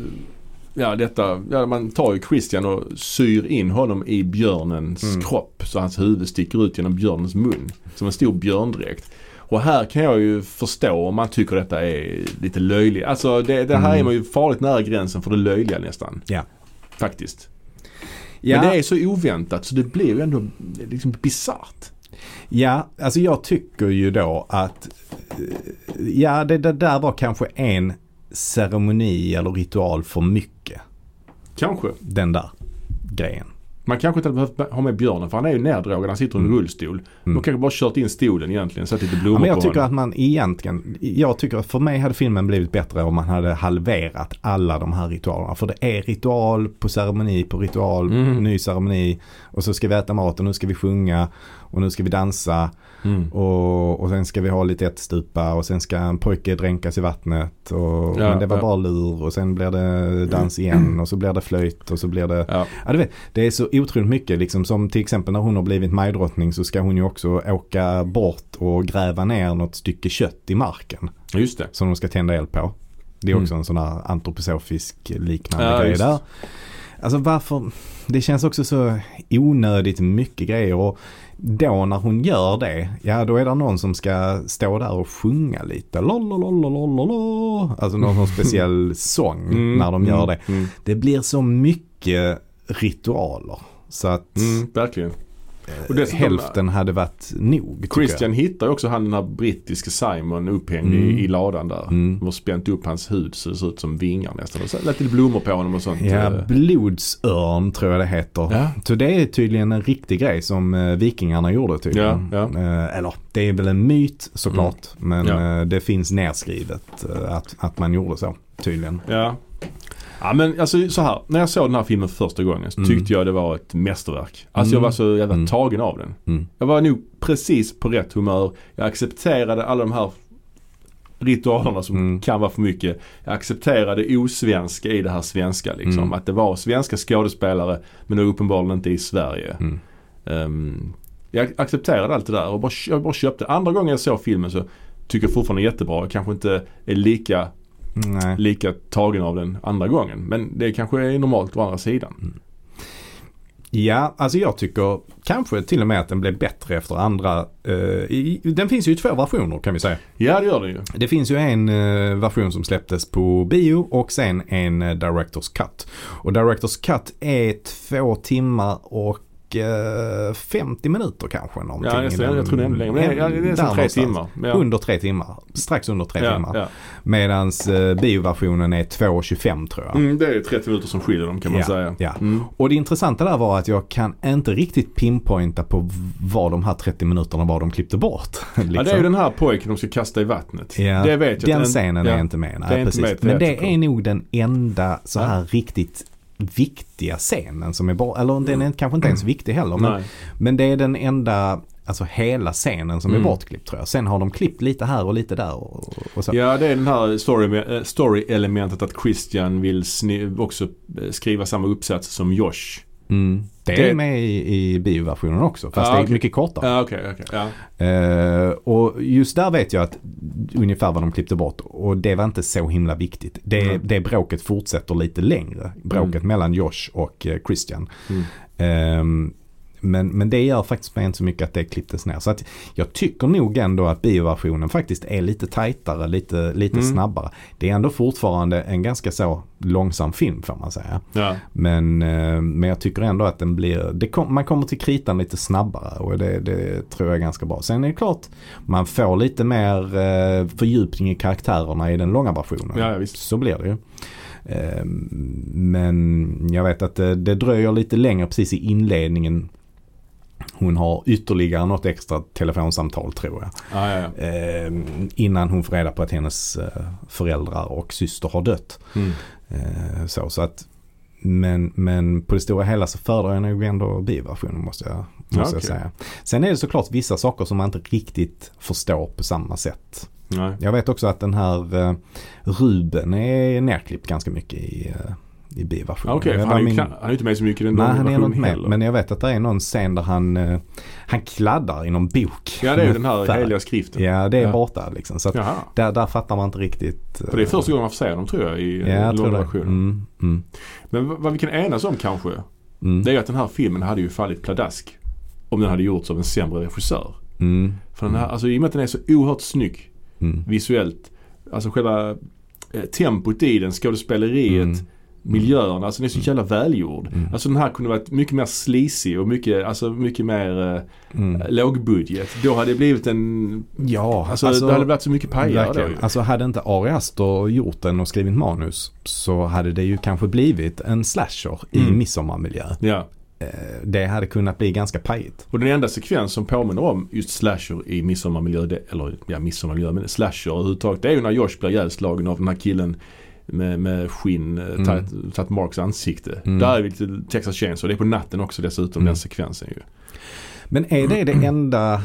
ja detta, ja man tar ju Christian och syr in honom i björnens Mm. kropp så hans huvud sticker ut genom björnens mun. Som en stor björndräkt. Och här kan jag ju förstå om man tycker detta är lite löjligt. Alltså det, det här Mm. är man ju farligt nära gränsen för det löjliga nästan. Ja. Faktiskt. Ja, Men det är så oväntat så det blir ju ändå liksom bisarrt. ja, alltså jag tycker ju då att ja, det, det där var kanske en ceremoni eller ritual för mycket. Kanske. Den där grejen. Man kanske inte hade behövt ha med björnen för han är ju neddrogad. Han sitter i en Mm. rullstol. Mm. De kanske bara kört in stolen egentligen. Satt lite blommor Ja, men jag på tycker honom. att man egentligen, jag tycker att för mig hade filmen blivit bättre om man hade halverat alla de här ritualerna. För det är ritual på ceremoni på ritual, Mm. ny ceremoni. Och så ska vi äta mat och nu ska vi sjunga och nu ska vi dansa. Mm. Och, och sen ska vi ha lite ättestupa och sen ska en pojke dränkas i vattnet. Och, Ja, men det var ja. bara lur och sen blir det dans igen och så blir det flöjt och så blir det Ja. Ja, du vet, det är så otroligt mycket liksom som till exempel när hon har blivit majdrottning så ska hon ju också åka bort och gräva ner något stycke kött i marken Just det. som de ska tända eld på. Det är också Mm. en sån här antroposofisk liknande Ja, grej just. där. Alltså varför, det känns också så onödigt mycket grejer och då när hon gör det, ja då är det någon som ska stå där och sjunga lite. Alltså någon speciell <laughs> sång Mm, när de gör mm, det. Mm. Det blir så mycket ritualer. Så att Mm, verkligen. Och hälften hade varit nog. Christian hittar ju också han den här brittiske Simon upphängd Mm. i, i ladan där. Mm. De har spänt upp hans hud så det ser ut som vingar nästan. Och så lite blommor på honom och sånt. Ja, Eh, blodsörn tror jag det heter. Ja. Så det är tydligen en riktig grej som eh, vikingarna gjorde tydligen. Ja, ja. Eh, eller det är väl en myt såklart. Men Ja. eh, det finns nedskrivet att, att man gjorde så tydligen. Ja. Ja men alltså så här. När jag såg den här filmen första gången så Mm. tyckte jag det var ett mästerverk. Alltså jag Mm. var så jävla Mm. tagen av den. Mm. Jag var nog precis på rätt humör. Jag accepterade alla de här ritualerna som Mm. kan vara för mycket. Jag accepterade osvenska i det här svenska liksom. Mm. Att det var svenska skådespelare men det var uppenbarligen inte i Sverige. Mm. Ehm, jag accepterade allt det där och bara, jag bara köpte. Andra gången jag såg filmen så tycker jag fortfarande jättebra. Jag kanske inte är lika, Nej. lika tagen av den andra gången. Men det kanske är normalt å andra sidan. Ja, alltså jag tycker kanske till och med att den blev bättre efter andra. eh, i, den finns ju i två versioner kan vi säga. Ja det gör den ju. Det finns ju en eh, version som släpptes på bio och sen en eh, Directors Cut. Och Directors Cut är två timmar och 50 minuter kanske någonting. Ja, nästan, den- jag tror det är längre. Men det är, det är nästan tre timmar. Ja. Under tre timmar. Strax under tre ja, timmar. Ja. Medans eh, bioversionen är 2.25 tror jag. Mm, det är 30 minuter som skiljer dem kan man säga. ja. Mm. Och det intressanta där var att jag kan inte riktigt pinpointa på vad de här 30 minuterna var de klippte bort. liksom. <laughs> Ja, det är ju den här pojken de ska kasta i vattnet. Det vet jag. den scenen är inte med. Nej, det är precis. med Men det är nog den enda så här riktigt viktiga scenen som är bara, eller den är kanske inte ens viktig heller. Men, Nej. men det är den enda, alltså hela scenen som Mm. är bortklippt tror jag. Sen har de klippt lite här och lite där och, och. Ja, det är den här story- eh, story-elementet att Christian vill också eh, skriva samma uppsats som Josh. Mm. Det, är med i, i bioversionen också, fast Ja, det är mycket kortare. Ja, okej, okej. Ja. Eh, och just där vet jag att ungefär vad de klippte bort och det var inte så himla viktigt. Det, Mm. det bråket fortsätter lite längre. Bråket Mm. mellan Josh och eh, Christian. Mm. Ehm, men, men det gör faktiskt mig inte så mycket att det klipptes ner. Så att jag tycker nog ändå att bioversionen faktiskt är lite tajtare, lite, lite Mm. snabbare. Det är ändå fortfarande en ganska så långsam film får man säga. Ja. Men, eh, men jag tycker ändå att den blir, det kom, man kommer till kritan lite snabbare och det, det tror jag är ganska bra. Sen är det klart, man får lite mer eh, fördjupning i karaktärerna i den långa versionen. Ja. Så blir det ju. Eh, Men jag vet att det, det dröjer lite längre precis i inledningen. Hon har ytterligare något extra telefonsamtal tror jag. Ja, ja, ja. Eh, Innan hon får reda på att hennes eh, föräldrar och syster har dött. Mm. Eh, så, så att, men, men på det stora hela så föredrar jag nog ändå bioversionen måste jag, måste Ja, jag säga. Sen är det såklart vissa saker som man inte riktigt förstår på samma sätt. Nej. Jag vet också att den här eh, Ruben är nerklippt ganska mycket i, eh, i bioversionen. Ja, Okej, var han min- han är ju inte med så mycket i den Nej, han är inte med. heller. Men jag vet att det är någon scen där han, eh, han kladdar i någon bok. Ja, det är ju den här heliga skriften. Ja, det är Ja. borta liksom. Så där, där fattar man inte riktigt. För det är första gången man får se dem tror jag i Ja, ja, jag tror långa det. versionen. Mm, mm, Men vad vi kan enas om kanske. mm, Det är att den här filmen hade ju fallit pladask. Om den hade gjorts av en sämre regissör. mm, För den här, alltså i och med att den är så oerhört snygg mm. visuellt. Alltså själva eh, tempot i den, skådespeleriet, Mm. miljön. Alltså den är så jävla välgjord. Mm. Alltså den här kunde varit mycket mer sleazy och mycket, alltså mycket mer eh, Mm. lågbudget. Då hade det blivit en, Ja, alltså, det hade blivit så mycket pajar då ju. Alltså hade inte Ari Aster gjort den och skrivit manus så hade det ju kanske blivit en slasher i Mm. midsommarmiljö. Ja. Eh, Det hade kunnat bli ganska pajigt. Och den enda sekvens som påminner om just slasher i midsommarmiljö, det, eller ja midsommarmiljö, men slasher överhuvudtaget. Det är ju när Josh blir ihjälslagen av den här killen med, med skinn, mm. tagit, tagit Marks ansikte. Mm. Där är vi lite Texas Chainsaw. Det är på natten också dessutom Mm. den sekvensen ju. Men är det det enda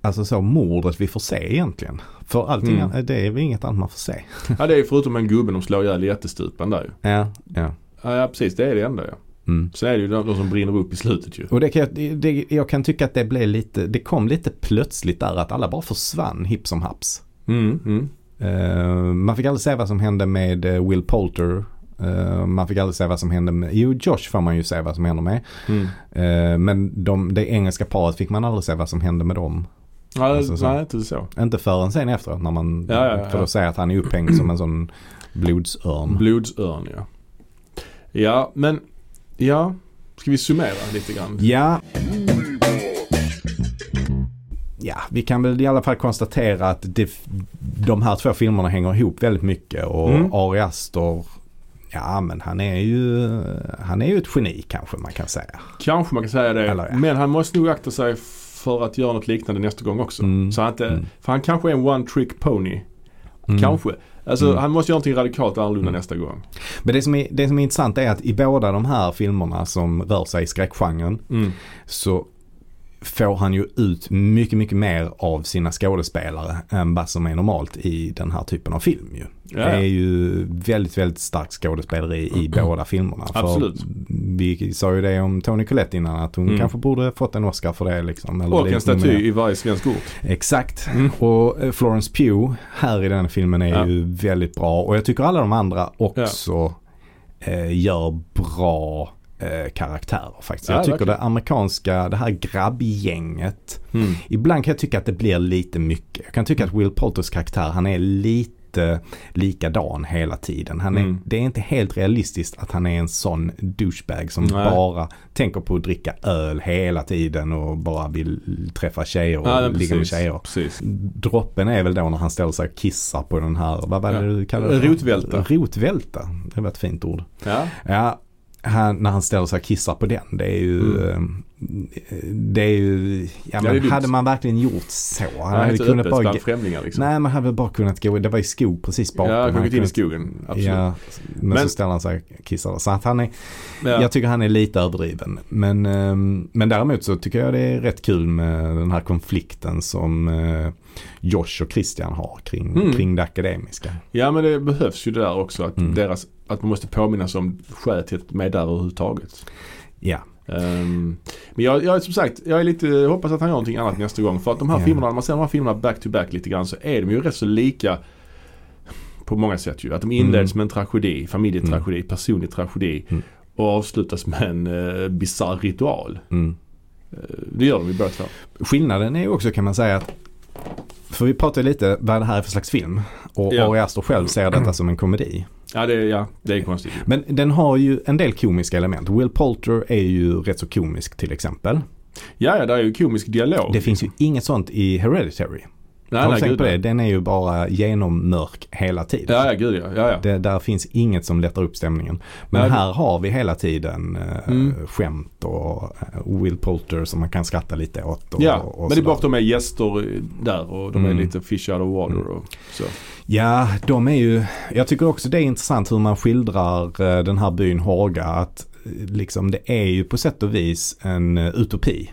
alltså så, mordet vi får se egentligen? För allting Mm. det är väl inget annat man får se. <laughs> Ja det är förutom en gubbe de slår ihjäl i jättestupan där ju. Ja, ja. Ja, precis, det är det enda ja. Mm. Sen är det ju de, de som brinner upp i slutet ju. Och det kan, jag- det, jag kan tycka att det blev lite, det kom lite plötsligt där att alla bara försvann hipp som haps. Mm, mm. Eh, man fick aldrig se vad som hände med eh, Will Poulter. Eh, man fick aldrig se vad som hände med, jo Josh får man ju se vad som händer med. Mm. Men de, det engelska paret fick man aldrig se vad som hände med dem. Ja, Alltså så. nej inte så. Inte förrän sen efteråt när man, Ja, ja, ja. för då säger att han är upphängd som en sån blodsörn. Blodsörn ja. Ja men, ja. Ska vi summera lite grann? Ja, ja, vi kan väl i alla fall konstatera att det, de här två filmerna hänger ihop väldigt mycket och Mm. Ari Aster, ja men han är ju, han är ju ett geni kanske man kan säga. Kanske man kan säga det. Eller ja. Men han måste nog akta sig för att göra något liknande nästa gång också. Mm. Så han inte, Mm. För han kanske är en one trick pony. Mm. Kanske. Alltså Mm. han måste göra någonting radikalt annorlunda Mm. nästa gång. Men det som, är, det som är intressant är att i båda de här filmerna som rör sig i skräckgenren Mm. så får han ju ut mycket, mycket mer av sina skådespelare än vad som är normalt i den här typen av film ju. Ja, Det är ja. ju väldigt, väldigt starkt skådespeleri i båda filmerna. För. Vi sa ju det om Tony Collette innan att hon Mm. kanske borde fått en Oscar för det liksom. Eller Och en staty i varje svensk ort. Exakt. Mm. Och eh, Florence Pugh här i den filmen är Ja. ju väldigt bra. Och jag tycker alla de andra också eh, gör bra eh, karaktärer faktiskt. Ja, jag tycker verkligen. det amerikanska, det här grabbgänget. Mm. Ibland kan jag tycka att det blir lite mycket. Jag kan tycka att Will Poulters karaktär, han är lite likadan hela tiden. Han är, Mm. Det är inte helt realistiskt att han är en sån douchebag som Nej. bara tänker på att dricka öl hela tiden och bara vill träffa tjejer och Ja, ligga med tjejer. precis. Droppen är väl då när han ställer sig och kissar på den här, vad var det Ja. du kallade det? Rotvälta. Rotvälta, det var ett fint ord. Ja. Ja, han, när han ställer sig och kissar på den, det är ju, Mm. eh, det är ju, ja men dumt. hade man verkligen gjort så? Han hade inte kunnat bara, liksom. nej man hade bara kunnat gå, det var ju skog precis bakom. ja, Han gått in i skogen. Absolut. Ja, men, Men- så ställer han sig och kissar. Så att han är, Ja. jag tycker han är lite överdriven. Men, ehm, men däremot så tycker jag det är rätt kul med den här konflikten som eh, Josh och Christian har kring, Mm. kring det akademiska. Ja men det behövs ju det där också. Att, Mm. deras, att man måste påminnas om skälet till att de är där överhuvudtaget. Ja, Ehm, men jag, jag som sagt, jag är lite, jag hoppas att han gör någonting annat nästa gång. För att de här Ja. filmerna, när man ser de här filmerna back to back lite grann så är de ju rätt så lika på många sätt ju. Att de inleds Mm. med en tragedi, familjetragedi, personlig tragedi Mm. och avslutas med en uh, bisarr ritual. mm. Eh, det gör de ju båda två. Skillnaden är ju också kan man säga att för vi pratar ju lite vad det här är för slags film. Och Ja. Ari Aster själv ser detta som en komedi. Ja det, är- ja, det är konstigt. Men den har ju en del komiska element. Will Poulter är ju rätt så komisk till exempel. Ja, ja, det är ju komisk dialog. Det finns ju inget sånt i Hereditary. Nej, Har du nej, tänkt gud, på det? Den är ju bara genommörk hela tiden. Ja, ja, gud ja. ja, ja. Det, där finns inget som lättar upp stämningen. Men Nej, här har vi hela tiden eh, Mm. skämt och eh, Will Poulter som man kan skratta lite åt. Och, Ja, och men det är bara att de är gäster där och de är Mm. lite fish out of water och så. Ja, de är ju, jag tycker också det är intressant hur man skildrar eh, den här byn Håga. Att eh, liksom det är ju på sätt och vis en utopi.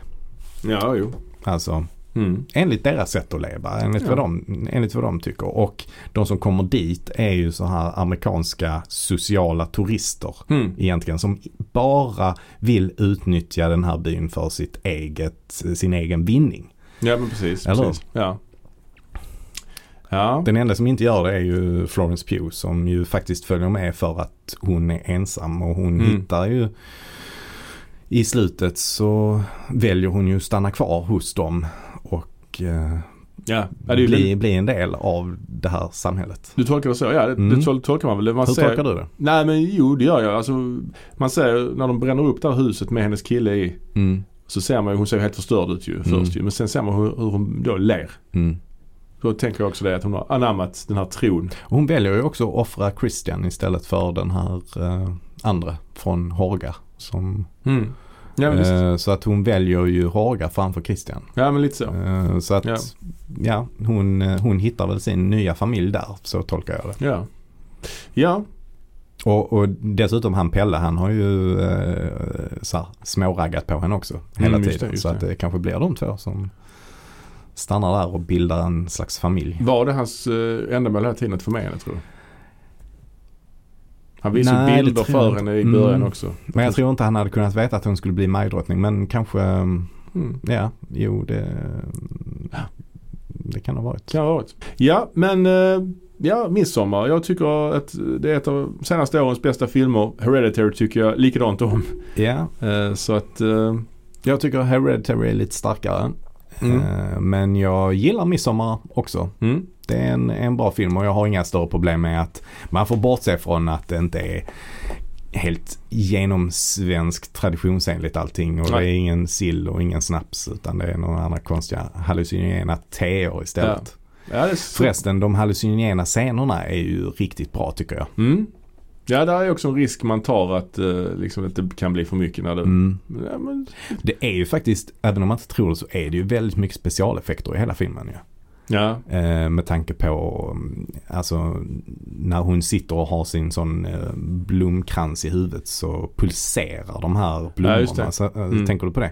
Ja, jo. Alltså Mm. enligt deras sätt att leva, enligt, Ja. vad de, enligt vad de tycker. Och de som kommer dit är ju så här amerikanska sociala turister. Mm. egentligen som bara vill utnyttja den här byn för sitt eget, sin egen vinning. Ja, men precis. Eller? precis. Ja. Ja. Den enda som inte gör det är ju Florence Pugh som ju faktiskt följer med för att hon är ensam och hon Mm. hittar ju i slutet så väljer hon ju att stanna kvar hos dem och eh, Ja, bli, bli en del av det här samhället. Du tolkar det så? Ja, det, Mm. det tol- tolkar man väl. Man Hur ser, tolkar du det? Nej men jo det gör jag. Alltså, man ser när de bränner upp det här huset med hennes kille i. Mm. Så ser man ju, hon ser helt förstörd ut ju först ju. Men sen ser man hur, hur hon då ler. Mm. Då tänker jag också det att hon har anammat den här tron. Hon väljer ju också att offra Christian istället för den här eh, andra från Horga. Som, Mm. Ja eh, så att hon väljer ju Horga framför Christian. Ja men lite så. Eh, så att Ja. ja, hon, eh, hon hittar väl sin nya familj där. Så tolkar jag det. Ja. Ja. Och, och dessutom han Pelle han har ju eh, så småraggat på henne också hela Mm, tiden. det, så att det. det kanske blir de två som stannar där och bildar en slags familj. Var det hans uh, ändamål hela tiden att få med henne tror du? Han visade Nej, bilder för henne i början Mm. också. Men jag tror inte han hade kunnat veta att hon skulle bli majdrottning. Men kanske, mm, Mm. ja, jo det, det kan ha varit. Kan ha varit. Ja men eh, ja, Midsommar. Jag tycker att det är ett av senaste årens bästa filmer. Hereditary tycker jag likadant om. Ja, Eh, så att eh, jag tycker Hereditary är lite starkare. Mm. Eh, Men jag gillar Midsommar också. mm. Det är en, en bra film och jag har inga större problem med att man får bortse från att det inte är helt genomsvensk traditionsenligt allting. Och Nej. det är ingen sill och ingen snaps utan det är några andra konstiga hallucinogena teer istället. Ja, det så. Förresten, de hallucinogena scenerna är ju riktigt bra tycker jag. Mm. Ja, där är också en risk man tar att eh, liksom, det kan bli för mycket när det... Mm. Ja, men, Det är ju faktiskt, även om man inte tror det så är det ju väldigt mycket specialeffekter i hela filmen ju. ja. Eh, med tanke på, alltså när hon sitter och har sin sån eh, blomkrans i huvudet så pulserar de här Ja, blommorna. det. Så, eh, Mm. Tänker du på det?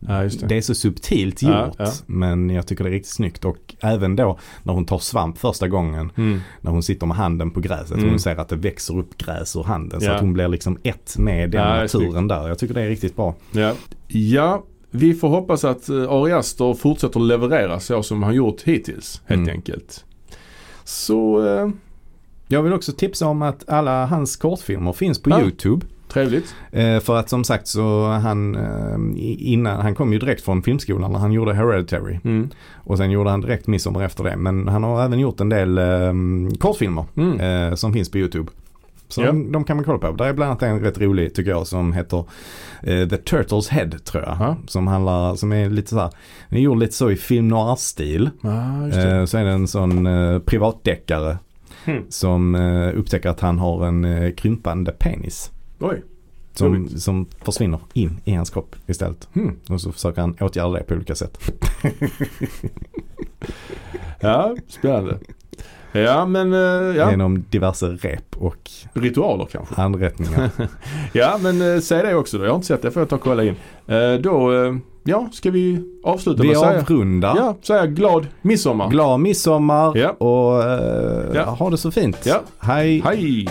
ja, det. Det är så subtilt gjort Ja, ja. men jag tycker det är riktigt snyggt. Och även då när hon tar svamp första gången Mm. när hon sitter med handen på gräset Mm. hon ser att det växer upp gräs ur handen. Så Ja. att hon blir liksom ett med den Ja, naturen där. Jag tycker det är riktigt bra. Ja. Vi får hoppas att eh, Ari Aster fortsätter leverera så som han gjort hittills helt Mm. enkelt. Så eh, Jag vill också tipsa om att alla hans kortfilmer finns på Ja. YouTube. trevligt. Eh, för att som sagt så han eh, innan, han kom ju direkt från filmskolan när han gjorde Hereditary. Mm. Och sen gjorde han direkt Midsommar efter det. Men han har även gjort en del eh, kortfilmer Mm. eh, som finns på YouTube. Så Ja. de, de kan man kolla på. Där är bland annat en rätt rolig tycker jag som heter eh, The Turtles Head tror jag. Ja. Som handlar, som är lite så här, den är gjord lite så i film noir-stil. Ah. Eh, så är det en sån eh, privatdeckare Hmm. som eh, upptäcker att han har en eh, krympande penis. Oj. Som, som försvinner in i hans kropp istället. Hmm. Och så försöker han åtgärda det på olika sätt. <laughs> Ja, spännande. Ja, men eh, ja. Genom diverse rep och ritualer kanske. anrättningar. <laughs> Ja, men eh, säg det också då. Jag har inte sett det. får jag ta och kolla in. Eh, då, ja, ska vi avsluta Vi med att säga, avrundar. ja, säga glad midsommar. Glad midsommar Ja. och Ja. ha det så fint. Ja. Hej. Hej!